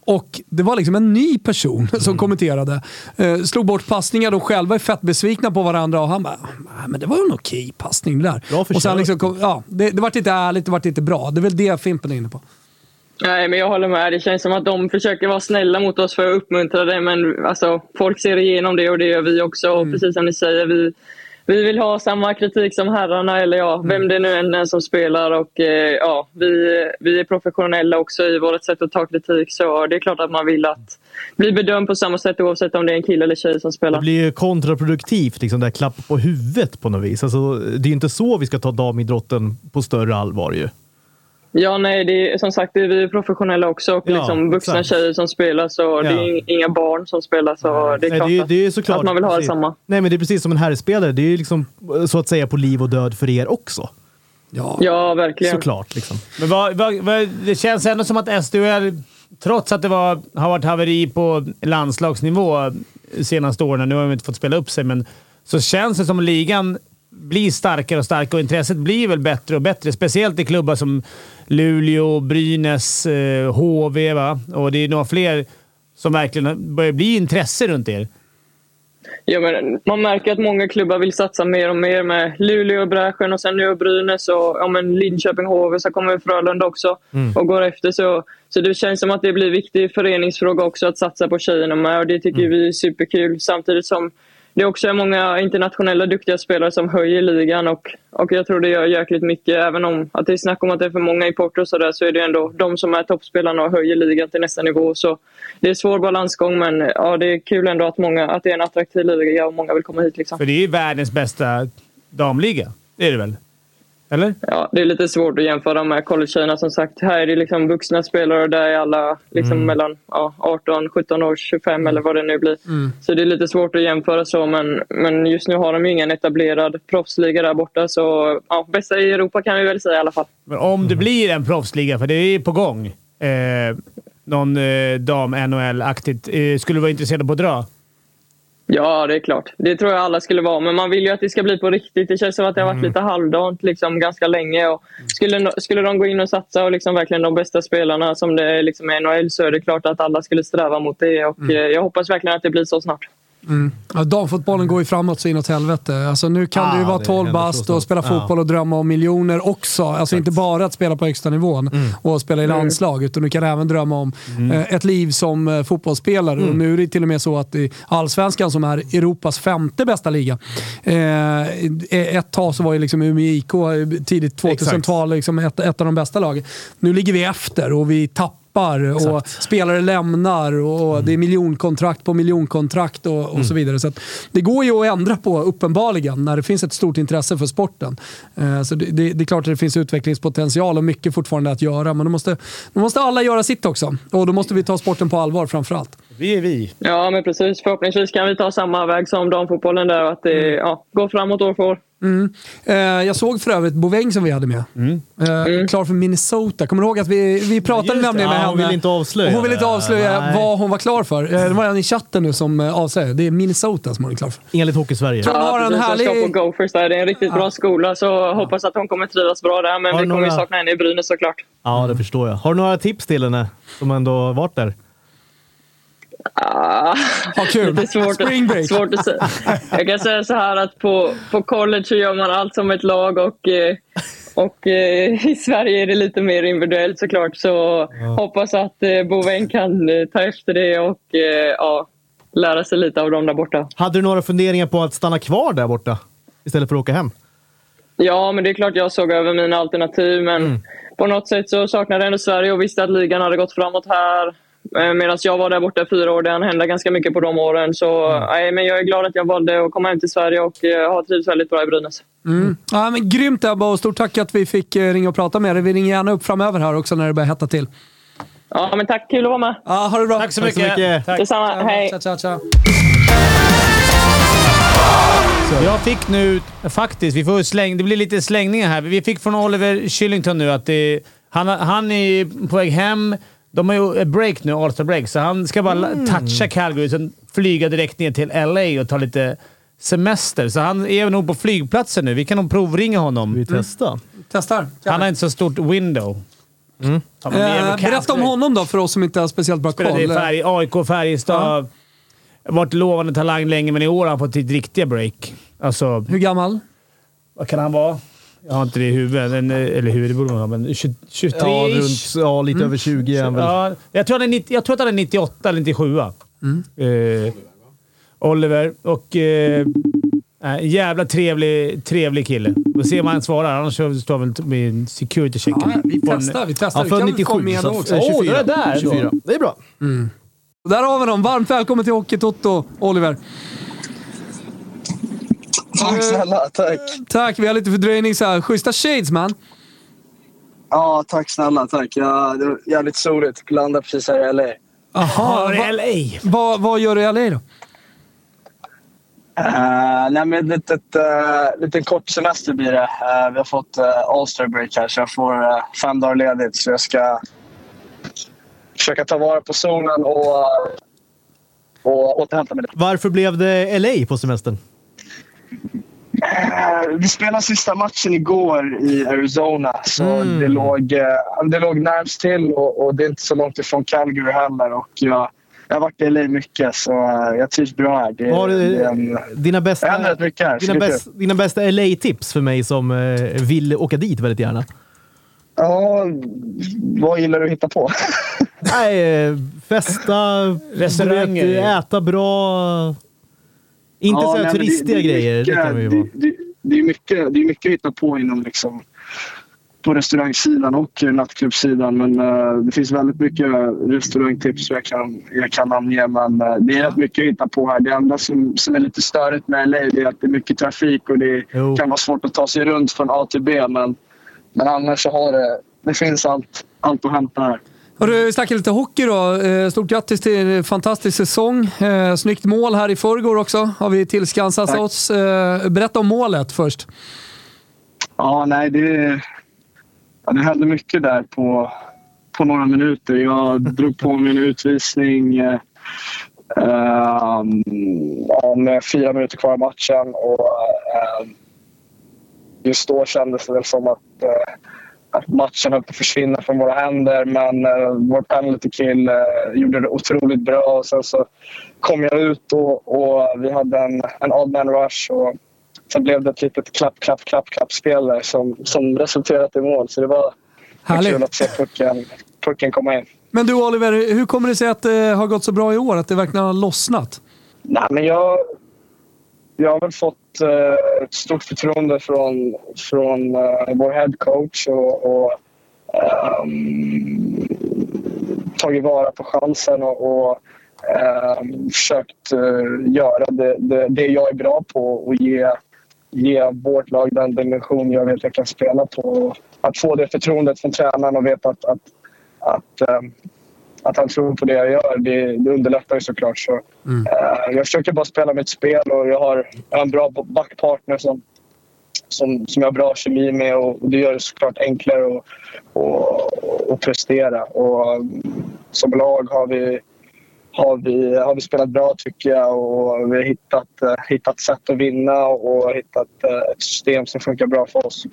Och Det var liksom en ny person som kommenterade. Eh, slog bort passningar, de själva är fett besvikna på varandra och han bara "Nej, men det var en okej passning det där. Bra och sen liksom kom, ja, det, det vart inte ärligt, det vart inte bra. Det är väl det Fimpen är inne på. Nej, men jag håller med. Det känns som att de försöker vara snälla mot oss för att uppmuntra det. Men alltså, folk ser igenom det och det gör vi också. Och precis som ni säger, vi, vi vill ha samma kritik som herrarna. Eller ja, vem det nu än är som spelar. Och, eh, ja, vi, vi är professionella också i vårt sätt att ta kritik. Så det är klart att man vill att bli bedömd på samma sätt oavsett om det är en kille eller tjej som Det spelar. blir ju kontraproduktivt, liksom, det här klapp på huvudet på något vis. Alltså, det är ju inte så vi ska ta damidrotten på större allvar ju. Ja, nej, det är, som sagt, det är vi är professionella också. Och Ja, liksom vuxna exakt. tjejer som spelar. Så det Ja. är inga barn som spelar. Så det är Nej, klart det, är, att, det är såklart, att man vill ha precis. detsamma. Nej, men det är precis som en herrspelare. Det är ju liksom så att säga på liv och död för er också. Ja. Ja, verkligen. Såklart. Liksom. Men vad, vad, vad, det känns ändå som att SDHL, trots att det var, har varit haveri på landslagsnivå senaste åren, nu har de inte fått spela upp sig, men så känns det som ligan blir starkare och starkare och intresset blir väl bättre och bättre. Speciellt i klubbar som Luleå, Brynäs, eh, HV va? och det är några fler som verkligen börjar bli intresse runt er. Ja, men man märker att många klubbar vill satsa mer och mer med Luleå och Bräsjön och sen nu Brynäs och ja, men Linköping, HV, så kommer Frölunda också och går efter. Så, så det känns som att det blir en viktig föreningsfråga också att satsa på tjejerna med och det tycker vi är superkul. Samtidigt som det är också många internationella duktiga spelare som höjer ligan och, och jag tror det gör jäkligt mycket. Även om att det är snack om att det är för många i Porto och sådär så är det ändå de som är toppspelarna och höjer ligan till nästa nivå. Så det är svår balansgång men ja, det är kul ändå att, många, att det är en attraktiv liga och många vill komma hit. Liksom. För det är ju världens bästa damliga. Det är det väl? Eller? Ja, det är lite svårt att jämföra med college som sagt. Här är det liksom vuxna spelare och där är alla liksom Mm. mellan ja, 18, 17 år, 25 eller vad det nu blir. Mm. Så det är lite svårt att jämföra så, men, men just nu har de ju ingen etablerad proffsliga där borta. Så ja, bästa i Europa kan vi väl säga i alla fall. Men om det blir en proffsliga, för det är på gång, eh, någon eh, dam-NHL-aktigt, eh, skulle du vara intresserad på att dra? Ja, det är klart. Det tror jag alla skulle vara. Men man vill ju att det ska bli på riktigt. Det känns som att det har varit Mm. lite halvdant liksom, ganska länge. Och skulle, no- skulle de gå in och satsa och liksom verkligen de bästa spelarna som det är liksom NHL så är det klart att alla skulle sträva mot det. Och, Mm. eh, Jag hoppas verkligen att det blir så snart. Mm. Ja, damfotbollen går ju framåt så inåt helvete. Alltså, nu kan Ah, du ju vara det 12 händer bast och spela fotboll och drömma om miljoner också. Alltså inte bara att spela på högsta nivån Mm. och spela i landslag, utan du kan även drömma om eh, ett liv som eh, fotbollsspelare. Mm. Och nu är det till och med så att i Allsvenskan, som är Europas femte bästa liga, eh, ett tag så var ju liksom Umeå IK eh, tidigt 2000-tal liksom ett, ett av de bästa lagen. Nu ligger vi efter och vi tappar och spelare lämnar och det är miljonkontrakt på miljonkontrakt och, och så vidare. Så det går ju att ändra på uppenbarligen när det finns ett stort intresse för sporten. Eh, Så det, det, det är klart att det finns utvecklingspotential och mycket fortfarande att göra. Men då måste, då måste alla göra sitt också. Och då måste vi ta sporten på allvar framförallt. Vi är vi. Ja, men precis. Förhoppningsvis kan vi ta samma väg som damfotbollen där och att det ja, går framåt år för år. Mm. Eh, jag såg för övrigt Boväng som vi hade med. Eh, Klar för Minnesota. Kommer du ihåg att vi, vi pratade nämligen med Ja, henne? hon ville inte avslöja Hon ville inte avslöja Nej. vad hon var klar för. Eh, det var en i chatten nu som eh, avslöjade. Det är Minnesota som hon är klar för. Enligt Hockey-Sverige. Tror hon har en precis. Jag ska härlig... på Gophers där. Det är en riktigt bra skola så hoppas att hon kommer trivas bra där. Men Har vi kommer ju några- sakna henne i Brynäs såklart. Ja, det förstår jag. Har du några tips till henne som ändå varit där? Ah, Ha kul. Lite svårt, Spring break. svårt att säga. Jag kan säga så här att på, på college så gör man allt som ett lag och, eh, och eh, i Sverige är det lite mer individuellt såklart. Så hoppas att eh, Boven kan ta efter det och ja, lära sig lite av dem där borta. Hade du några funderingar på att stanna kvar där borta istället för att åka hem? Ja, men det är klart jag såg över mina alternativ. Men på något sätt så saknade jag ändå Sverige och visste att ligan hade gått framåt här. Eh, Medan jag var där borta fyra år. Det hann hända ganska mycket på de åren. Så nej, men jag är glad att jag valde att komma hem till Sverige och eh, har trivts väldigt bra i Brynäs. Mm. Ja, men grymt Ebba och stort tack att vi fick eh, ringa och prata med dig. Vi ringer gärna upp framöver här också när det börjar hetta till. Ja, men tack. Kul att vara med. Ja, ha det bra. Tack så mycket. Tack. Detsamma. Hej. Tja, tja, tja. Jag fick nu faktiskt, vi får släng, det blir lite slängningar här. Vi fick från Oliver Shillington nu att det, han, han är på väg hem. De har ju ett break nu, All-Star break, så han ska bara toucha Calgary, sen flyga direkt ner till LA och ta lite semester. Så han är nog på flygplatsen nu. Vi kan nog provringa honom. Vi testar. Testar. Han har inte så stort window. Mm. Eh, berätta om honom då, för oss som inte har speciellt bra Spelade koll. färg, AIK Färjestad. Varit lovande talang länge, men i år har han fått sitt riktiga break. Alltså, Hur gammal? vad kan han vara? Jag har inte det i huvudet. Eller huvud, det borde man ha, men 20, 23 Ja, runt, ja lite över 20 är han väl. Ja, jag, tror han är 90, jag tror att han är 98 eller 97. Eh, Oliver. Och... Eh, äh, jävla trevlig, trevlig kille. Vi får se om han svarar. Annars står han väl med security check. Ja, vi testar. Vi testar. Ja, Vi född kan få 97. med honom också. 24. Åh, det är där då. 24. Det är bra. Där har vi dem. Varmt välkommen till Hockey-Toto, Oliver. Tack snälla, tack. Tack, vi har lite fördröjning så här. Schyssta shades man. Ja, tack snälla, tack. Ja, det var jävligt soligt. Landade precis här i LA. Jaha, Ja, va, LA. vad, vad gör du i LA då? Uh, nej, men litet, uh, liten kort semester blir det. Eh, vi har fått uh, All-Star break här, så jag får eh, fem dagar ledigt. Så jag ska försöka ta vara på solen och, och återhämta mig. Varför blev det LA på semestern? Eh, vi spelade sista matchen igår i Arizona, så det, låg, eh, det låg närmst till och, och det är inte så långt ifrån Calgary heller. Och jag, jag har varit i LA mycket, så eh, jag trivs bra här. Det, har det du, är en, dina det bästa, här. dina det är bäst, dina bästa LA-tips för mig som vill åka dit väldigt gärna? Ja, vad gillar du att hitta på? Nej, festa, Restauranger. äta bra. Inte Ja, så nej, det- turistiga det grejer, det mycket- kan vi ju det, vara. det, det är mycket, det är mycket att hitta på inom liksom, på restaurangsidan och nattklubbssidan. Men eh, det finns väldigt mycket restaurangtips jag kan, jag kan namnge. Men eh, det är rätt mycket att hitta på här. Det enda som, som är lite störigt med LA är att det är mycket trafik och det Jo. kan vara svårt att ta sig runt från A till B. Men, men annars så har det, det finns allt, allt att hämta här. Har du snackat lite hockey då. Eh, Stort grattis till en fantastisk säsong. Eh, Snyggt mål här i förrgår också, har vi tillskansat Tack. oss. Eh, Berätta om målet först. Ja, nej, det, ja, det hände mycket där på, på några minuter. Jag drog på mig en utvisning eh, eh, med fyra minuter kvar i matchen. Och, eh, just då kändes det väl som att, eh, att matchen höll på att försvinna från våra händer. Men eh, vår penalty kill eh, gjorde det otroligt bra. Och sen så kom jag ut och, och vi hade en, en odd man rush. Och, Sen blev det ett litet klapp, klapp, klapp, klapp-spel där som, som resulterat i mål. Så det var Härligt. kul att se pucken, pucken komma in. Men du Oliver, hur kommer det sig att det har gått så bra i år? Att det verkligen har lossnat? Nej, men jag, jag har väl fått eh, ett stort förtroende från, från eh, vår headcoach och, och um, tagit vara på chansen och, och um, försökt uh, göra det, det, det jag är bra på och ge, ge vårt lag den dimension jag vet att jag kan spela på. Att få det förtroendet från tränaren och veta att, att, att um, att han tror på det jag gör, det, det underlättar ju såklart. Så, eh, jag försöker bara spela mitt spel och jag har, jag har en bra backpartner som, som, som jag har bra kemi med och, och det gör det såklart enklare att och, och prestera. Och, mm, som lag har vi, har, vi, har vi spelat bra tycker jag och vi har hittat, eh, hittat sätt att vinna och hittat eh, ett system som funkar bra för oss.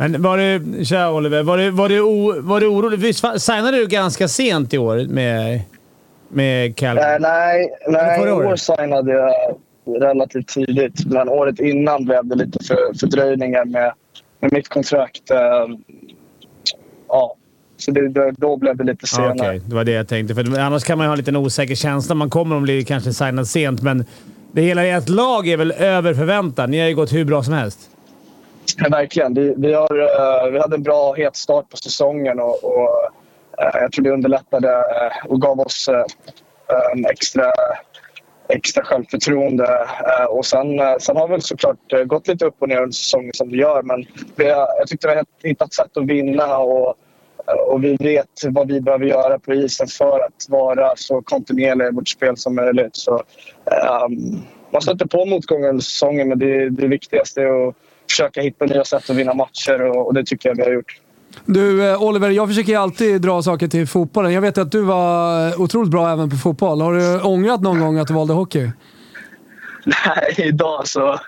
Men var du, tja Oliver, var du, var du, o, var du orolig? Visst signade du ganska sent i år med, med Calgary? Eh, nej, nej i år signade jag relativt tidigt. Men året innan blev det lite för, fördröjningar med, med mitt kontrakt. Eh, ja, så det, då blev det lite Ja, senare. Okej, det var det jag tänkte. För annars kan man ju ha en liten osäker känsla. Man kommer att bli kanske signad sent, men det hela ert lag är väl över förväntan. Ni har ju gått hur bra som helst. Ja, verkligen. Vi, vi, har, eh, vi hade en bra het start på säsongen och, och eh, jag tror det underlättade eh, och gav oss en extra, extra självförtroende. Och sen, sen har vi väl såklart gått lite upp och ner under säsongen som det gör men vi har, jag tyckte vi har hittat sätt att vinna och, och vi vet vad vi behöver göra på isen för att vara så kontinuerliga i vårt spel som möjligt. Så, um, man stöter på motgångar under säsongen men det, det viktigaste är att försöka hitta nya sätt att vinna matcher och, och det tycker jag vi har gjort. Du eh, Oliver, jag försöker alltid dra saker till fotbollen. Jag vet att du var otroligt bra även på fotboll. Har du ångrat någon gång att du valde hockey? Nej, idag så,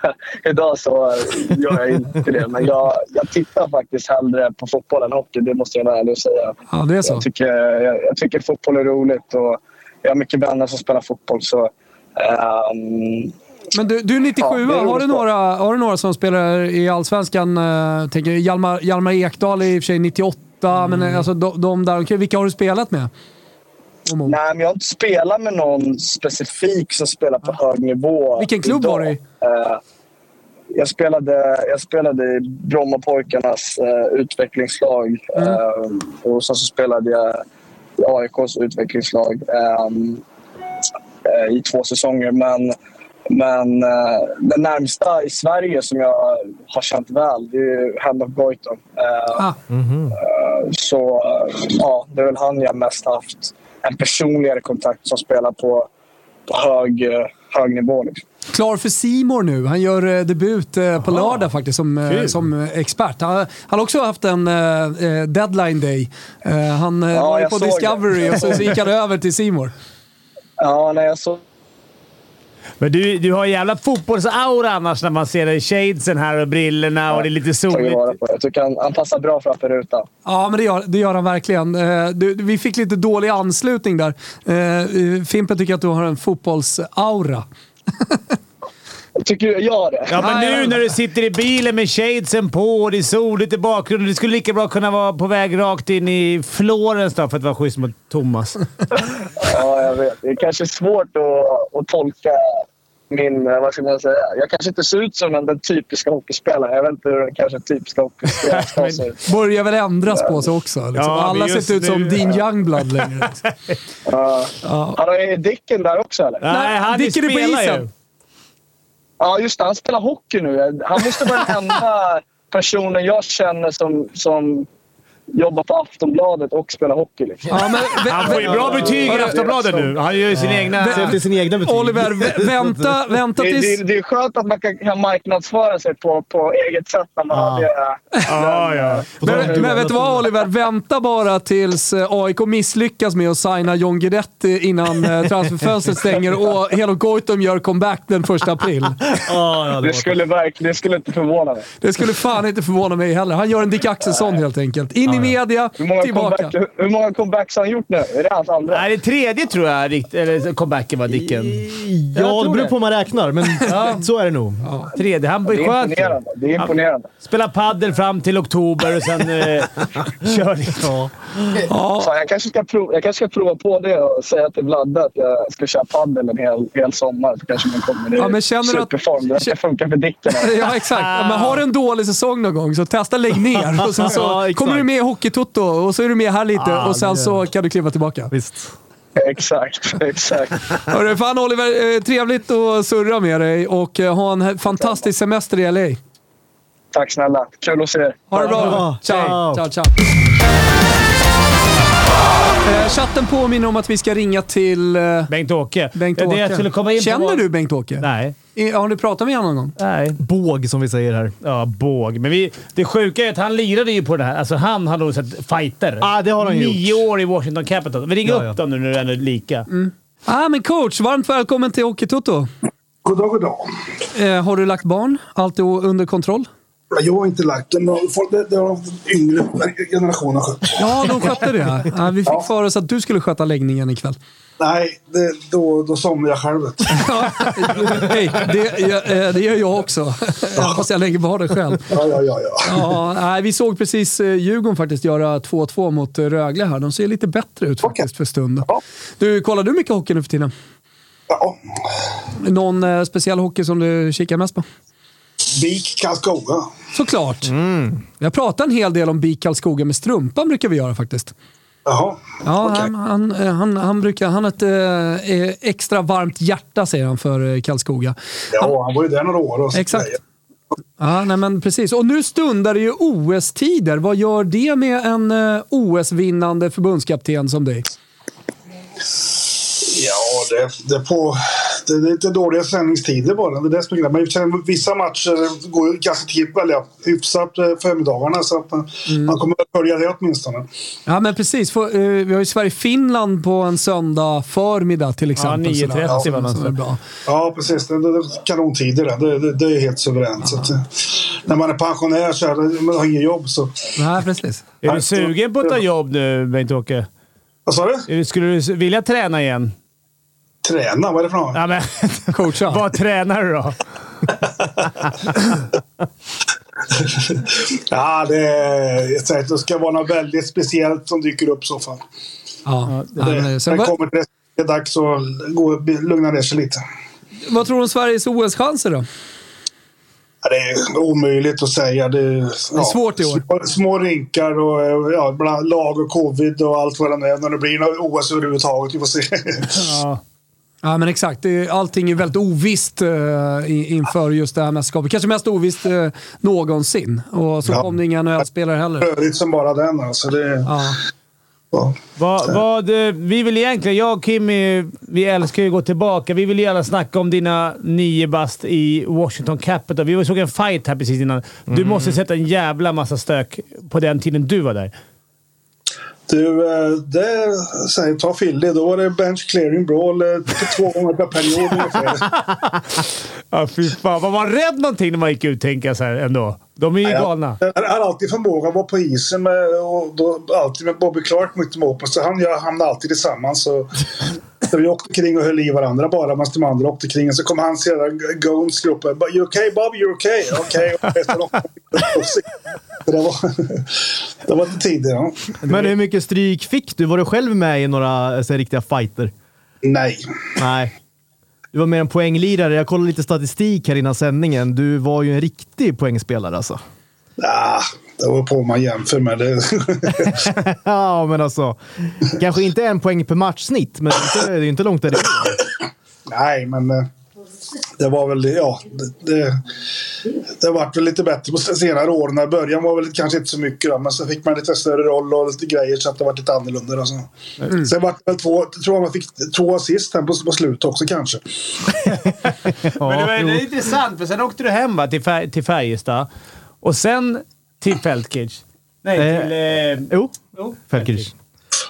idag så gör jag inte det. Men jag, jag tittar faktiskt hellre på fotboll än hockey. Det måste jag vara ärlig och säga. Ja, det är så. Jag tycker, jag, jag tycker fotboll är roligt och jag har mycket vänner som spelar fotboll. Så, ehm, Men du, du är 97 Ja, är har, du några, har du några som spelar i Allsvenskan? Uh, tänker Hjalmar, Hjalmar Ekdal är i och för sig 98, men eh, alltså, de, de där. Vilka har du spelat med? nej, men jag har inte spelat med någon specifik som spelar på hög nivå. Vilken klubb idag. var du i? Eh, jag, spelade, jag spelade i Brommapojkarnas utvecklingslag. Mm. Eh, och sen så spelade jag i AIKs utvecklingslag ehm, eh, i två säsonger. Men, men uh, den närmsta i Sverige som jag har känt väl, det är Hand of Goitom. Eh, Ah. eh, så eh, ja, det är väl han jag mest haft en personligare kontakt som spelar på, på hög, eh, hög nivå. Liksom. Klar för Simor nu. Han gör eh, debut eh, på lördag faktiskt som, eh, Kul. som eh, expert. Han, han har också haft en eh, eh, deadline day. Eh, han eh, Ja, var på Discovery det. och så, så gick han över till Simor. Ja, nej, jag såg Men du, du har jävla fotbollsaura annars när man ser dig i shadesen här och brillorna och det är lite soligt. Jag tycker han, han passar bra framför rutan. Ja, men det gör, det gör han verkligen. Eh, du, vi fick lite dålig anslutning där. Eh, Fimpen tycker att du har en fotbollsaura. Tycker du jag det? Ja, men nu ja. när du sitter i bilen med shadesen på och det är soligt i bakgrunden. Du skulle lika bra kunna vara på väg rakt in i Florens då, för att vara schysst mot Thomas. Ja, jag vet. Det är kanske svårt att, att tolka min, eh, vad ska man säga, jag kanske inte ser ut som den, den typiska hockeyspelaren. Jag vet inte hur den kanske typiska hockeyspelaren ska se ut. Börjar väl ändras på sig också. Liksom. Ja, Alla ser inte ut som din Youngblood längre. Liksom. Ja. Han är Dicken där också eller? Nej, han Dicken är på spelar isen. ju. Ja, just det. Han spelar hockey nu. Han måste vara den enda personen jag känner som, som jobbar på Aftonbladet och spelar hockey. Liksom. Han får ju bra betyg i Aftonbladet nu. Han gör ju sin egna... Ser till sina egna betyg. Oliver, vä- vänta, vänta det, tills... det, det är skönt att man kan, marknadsföra sig på, på eget sätt när man har det. Ja, ja. Men, men vet du vad Oliver? Vänta bara tills eh, AIK misslyckas med att signa John Guidetti innan eh, transferfönstret stänger och Helo Goitom gör comeback den första april. det, skulle verkligen, det skulle inte förvåna mig. Det skulle fan inte förvåna mig heller. Han gör en Dick Axelsson helt enkelt. In i media, Hur många, tillbaka. comeback, hur, många comebacks har han gjort nu? Är det hans andra? Nej, det tredje tror jag rikt- eller comebacken var Dicken. Ja, det beror på hur man räknar, men så är det nog. Tredje. Han Det är skönt. imponerande. Det är imponerande. Spelar paddel fram till oktober och sen eh, kör lite. Fan, jag, kanske ska prova, jag kanske ska prova på det och säga till Vladde att jag ska köra padel en hel, hel sommar. Så kanske man kommer i Ja, men känner att- superform. Det ska funka för Dicken. Ja, exakt. Ja, men har du en dålig säsong någon gång så testa lägg ner. Och sen så Ja, kommer du med Hockeytoto och så är du med här lite Ja, och sen så kan du kliva tillbaka. Visst. Exakt, exakt. Hörru, fan Oliver, eh, trevligt att surra med dig och eh, ha en fantastisk semester i LA. Tack snälla. Kul att se er. Ha det bra. Ciao. ciao. Ciao, ciao. Eh, Chatten påminner om att vi ska ringa till eh, Bengt-Åke. Bengt-Åke. Det jag skulle komma in på Känner var- du Bengt-Åke? Nej. Har du pratat med honom någon gång? Nej. Båg, som vi säger här. Ja, båg. Men vi, det sjuka är att han lirade ju på det här. Alltså han har nog sett fighter. Ah, det har han gjort. Nio år i Washington Capitals. Vi ringer Ja, upp ja. dem nu när det ändå är lika. Ah, men coach, varmt välkommen till Hockeytoto. God dag, god dag. Eh, har du lagt barn? Allt är under kontroll? Jag har inte lagt den. Folk- Det det har de yngre generationen skött. Ja, de skötte det. Ja, vi fick för oss att du skulle sköta läggningen ikväll. Nej, det, då, då somnar jag själv. Hej, det, jag- eh, det gör jag också. Fast jag lägger barnen själv. Ja, ja, ja. ja. Ja, nej, vi såg precis eh, Djurgården faktiskt göra 2-2 mot Rögle här. De ser lite bättre ut faktiskt för stunden. Du, kollar du mycket hockey nu för tiden? Ja. Någon eh, speciell hockey som du kikar mest på? BIK Karlskoga. Såklart. Jag pratar en hel del om BIK Karlskoga med Strumpan brukar vi göra faktiskt. Jaha. Ja, han, han, eh, han, han, brukar, han har ett eh, eh, extra varmt hjärta säger han för eh, Karlskoga. Ja, han var ju där några år. Och Exakt. grejer. Ja, nej, men precis. Och nu stundar det ju OS-tider. Vad gör det med en eh, OS-vinnande förbundskapten som dig? Ja, det, det, är på, det, det är inte dåliga sändningstider bara. Det är det som är grejen. Men sen, vissa matcher går ganska tidigt, eller ja, hyfsat eh, förmiddagarna. Så att man, Mm. man kommer att följa det åtminstone. Ja, men precis. För, eh, vi har ju Sverige-Finland på en söndag förmiddag till exempel. 9.30 sådär. var det bra. Ja, precis. Det, det, det, kanontider det. Det, det. det är helt suveränt. Så att, eh, när man är pensionär så är det, man har inget jobb så... Nej, precis. Är du sugen på att ta jobb nu, Bengt-Åke? Vad sa du- Skulle du vilja träna igen? Träna? Vad är det för något? Ja, men, Coacha. Vad tränar du då? Ja, det, är, det ska vara något väldigt speciellt som dyker upp i så fall. Ja. Det, Nej, men, sen, sen kommer det, det är dags att gå, lugna ner sig lite. vad tror du om Sveriges OS-chanser då? Ja, det är omöjligt att säga. Det är, ja, svårt i år. Små, små rinkar och eh, ja, bland lag och covid och allt vad det är. När det blir något OS överhuvudtaget. Vi får se. Ja. Ja, men exakt. Allting är väldigt ovisst eh, inför just det här mästerskapet. Kanske mest ovisst uh, någonsin. Och så Ja. kom det inga NHL-spelare heller. Rörigt som bara den. Alltså, det, Ja. ja. Vad, vad, eh, vi vill egentligen, jag och Kimmy, vi älskar ju att gå tillbaka. Vi vill gärna snacka om dina nio bast i Washington Capital. Vi såg en fight här precis innan. Du måste sätta en jävla massa stök på den tiden du var där. Du, eh, det säger ta Philly. Då var det bench clearing brawl eh, två gånger per period ungefär. Ja, fy fan. Var man rädd någonting när man gick ut, tänker jag så här ändå. De är ju galna. Jag har alltid förmåga att vara på isen med, och då, alltid med Bobby Clark mitt emot mig. Så han och jag hamnade alltid tillsammans. Så, så vi åkte kring och höll i varandra bara medan de andra åkte kring. Och så kom han sedan Gones grupp. You okay Bob? You okay? Okej. Okay. Det var, det var lite tidigare. Ja. Men hur mycket stryk fick du? Var du själv med i några så här, riktiga fighter? Nej. Nej. Du var mer en poänglirare. Jag kollade lite statistik här innan sändningen. Du var ju en riktig poängspelare alltså. Ah, det var på man jämför med det. ja, men alltså. Kanske inte en poäng per matchsnitt, men det är ju inte långt därifrån. Nej, men eh, det var väl, ja, det, det, det har varit väl lite bättre på senare år. När början var väl kanske inte så mycket då, men så fick man lite större roll och lite grejer så att det var lite annorlunda. Alltså. Mm. Sen var det väl två, jag tror man fick två assist här på, på slutet också kanske. Men det var är intressant, för sen åkte du hem va, till, Fär, till Färjestad och sen till Feldkirch. Nej, Eh, till... Eh, Jo, jo, Feldkirch.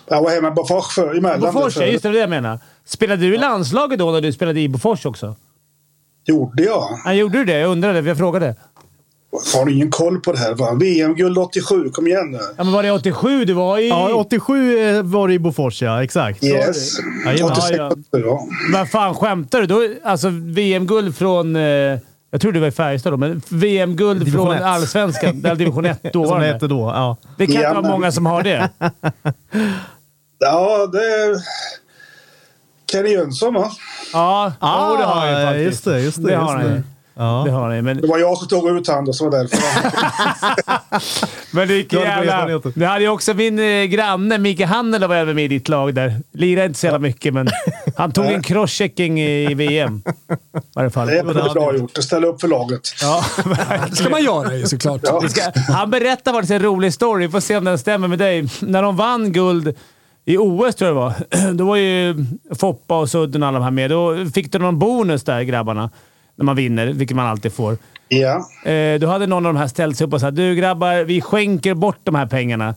Jag var hemma på Bofors för, emellan. Bofors, ja. för- Just det, det jag menar. Spelade du i landslaget då när du spelade i Bofors också? Gjorde jag? Ja, gjorde du det? Jag undrade, för jag frågade. Har ni ingen koll på det här? va? VM-guld 87, kom igen nu. Ja, men var det 87 du var i? Ja, 87 eh, var det i Bofors, ja. Exakt. Yes. Jajamän. 86, Ja, ja. ja. Vad fan, skämtar du? Då, alltså VM-guld från... Eh, jag tror det var i Färjestad då, men VM-guld från ett. Allsvenskan. Eller division 1 då. Som det hette då. Ja. Det kan inte Ja, vara men- många som har det. Ja, det... Kenny Jönsson va? Ja, Ah, jo, det har han ju faktiskt. just det, just det, Det just har han det. ju. Ja. Det har han ju. Men, Det var jag som tog ut han då, så var det därför. men det Du bra jävla... Det hade ju också min eh, granne Micke Handel var även med i ditt lag där. Lirade inte så jävla mycket, men han tog en crosschecking i, i VM. I varje fall. Det är bra gjort. Att ställa upp för laget. Ja, Det ska man göra ju såklart. Vi ska, han berättade faktiskt en rolig story. Vi får se om den stämmer med dig. När de vann guld i OS, tror jag det var. Då var ju Foppa och Sudden och alla de här med. Då fick de någon bonus där, grabbarna. När man vinner, vilket man alltid får. Ja. Eh, då hade någon av de här ställt sig upp och sagt du grabbar, vi skänker bort de här pengarna.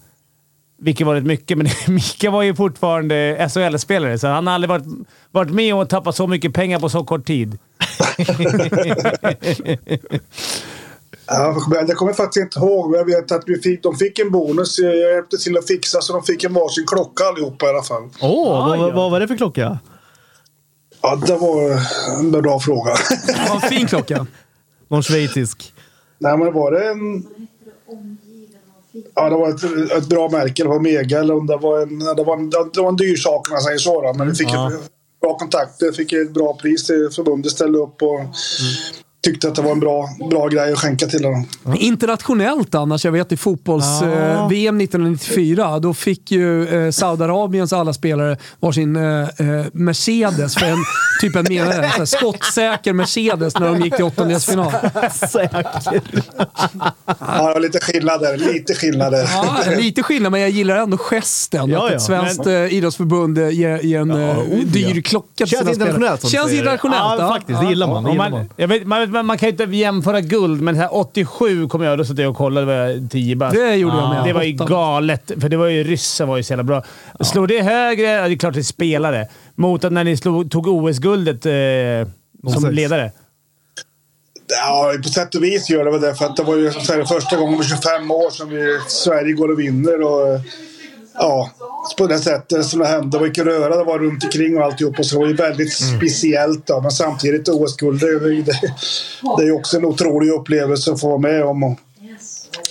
Vilket var rätt mycket, men Mika var ju fortfarande SHL-spelare, så han har aldrig varit, varit med och tappat så mycket pengar på så kort tid. Ja, det kommer jag faktiskt inte ihåg. men Jag vet att vi fick, de fick en bonus. Jag hjälpte till att fixa så de fick en varsin klocka allihopa i alla fall. Åh, vad, ja. vad var det för klocka? Ja, det var en bra fråga. Det var en fin klocka. Någon schweizisk? Nej, men var det en... Ja, det var ett, ett bra märke. Det var Mega eller om det var en... Det var en, det var en dyr sak om man säger så. Då. Men vi fick Ja. bra kontakter. Fick ett bra pris. Förbundet ställde upp och tyckte att det var en bra, bra grej att skänka till dem. Internationellt annars, jag vet i fotbolls-VM 1994, då fick ju eh, Saudiarabiens alla spelare varsin eh, eh, Mercedes för en typ en mer, så här, skottsäker Mercedes när de gick till åttondelsfinal. Säker. Ja, lite skillnader. Lite skillnader. Ja, lite skillnad, men jag gillar ändå gesten. Ja, att ja. ett svenskt Men- eh, idrottsförbund eh, ger, ger en eh, dyr klocka till Känns sina spelare. internationellt. du Känns internationellt. Ja, faktiskt. Det gillar man. Det gillar man, man. jag vet, man, man, man kan ju inte jämföra guld, men det här 87 kommer jag då satt jag och kollade. Det var jag 10 bast. Det gjorde jag med. Det var ju galet, för det var ju ryssen var ju så jävla bra. Slår det högre, ja, det är klart det är spelare, mot att när ni slog, tog OS-guldet eh, som 06. ledare. Ja, på sätt och vis gör det väl det. För att det var ju så här, första gången på 25 år som vi, Sverige går och vinner. Och, ja, på det sättet som det hände. Det var mycket röra det var runt omkring och alltihop. Och så det var ju väldigt speciellt. Då. Men samtidigt OS-guld, det, det, det är ju också en otrolig upplevelse att få vara med om. Och,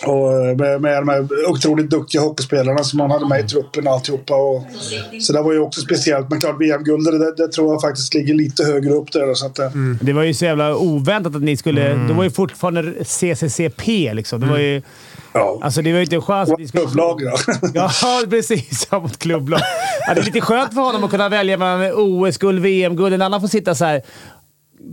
och med, med de här otroligt duktiga hockeyspelarna som man hade med i truppen och alltihopa. Och, så det var ju också speciellt. Men klart, VM-guldet, det, det tror jag faktiskt ligger lite högre upp där. Så att, eh, Det var ju så jävla oväntat att ni skulle... Det var ju fortfarande CCCP liksom. Det var ju... ja. Alltså det var ju inte en chans skulle... Klubblag, ja. Ja, precis. Ja, mot klubblag. Ja, det är lite skönt för honom att kunna välja mellan OS-guld, VM-guld. En annan får sitta så här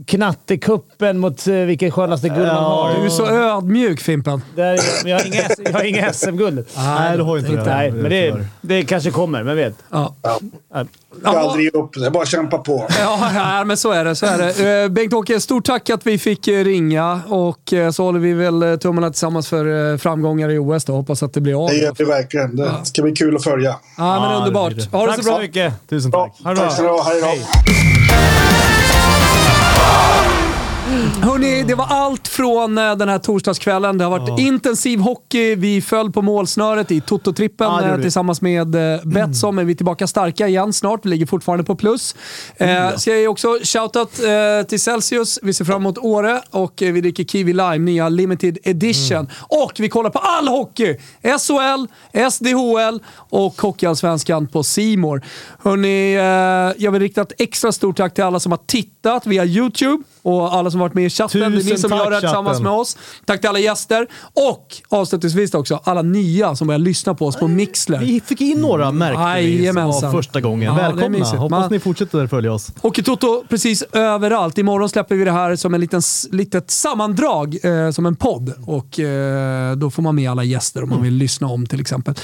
Knattekuppen mot uh, vilken skönaste guld man har. Du är så ödmjuk Fimpen. Där, men jag har inga, jag har inga SM-guld. Nej, du har ju inte det. Nej, men det, det kanske kommer. Men vet. Ja. Ja. Ska aldrig ge upp. Det är bara att kämpa på. Ja, ja, men så är det. Så är det. Eh, Bengt-Åke, stort tack att vi fick eh, ringa och eh, så håller vi väl eh, tummarna tillsammans för eh, framgångar i OS. Då. Hoppas att det blir av. Det gör vi verkligen. Det ska bli kul att följa. Ja, men underbart. det blir det. Ha det Tack så bra. så mycket. Tusen tack. Ha det bra. Tack ska ni ha. Hej då. Hmm. Hörni, det var allt från eh, den här torsdagskvällen. Det har varit intensiv hockey. Vi föll på målsnöret i Toto-trippen Ja, eh, tillsammans med eh, Betsson, men vi är tillbaka starka igen snart. Vi ligger fortfarande på plus. Eh, ska jag också shoutout till Celsius. Vi ser fram emot Åre och vi dricker Kiwi Lime, nya limited edition. Och vi kollar på all hockey! SHL, SDHL och Hockeyallsvenskan på Simor. Hörni, jag vill rikta ett extra stort tack till alla som har tittat via YouTube och alla som varit med i chatten. det är ni Tusen som tack, gör det här tillsammans chatten. med oss. Tack till alla gäster och avslutningsvis också alla nya som börjar lyssna på oss på Mixler. Vi fick in några märkte vi av första gången. Ja, Välkomna! Hoppas Man- ni fortsätter följa oss. Hockeytoto precis överallt. Imorgon släpper vi det här som en liten, litet sammandrag, eh, som en podd. Och eh, Då får man med alla gäster om man vill lyssna om till exempel.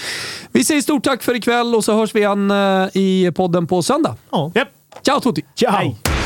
Vi säger stort tack för ikväll och så hörs vi igen eh, i podden på söndag. Ja. Japp. Ciao tutti! Ciao! Hej.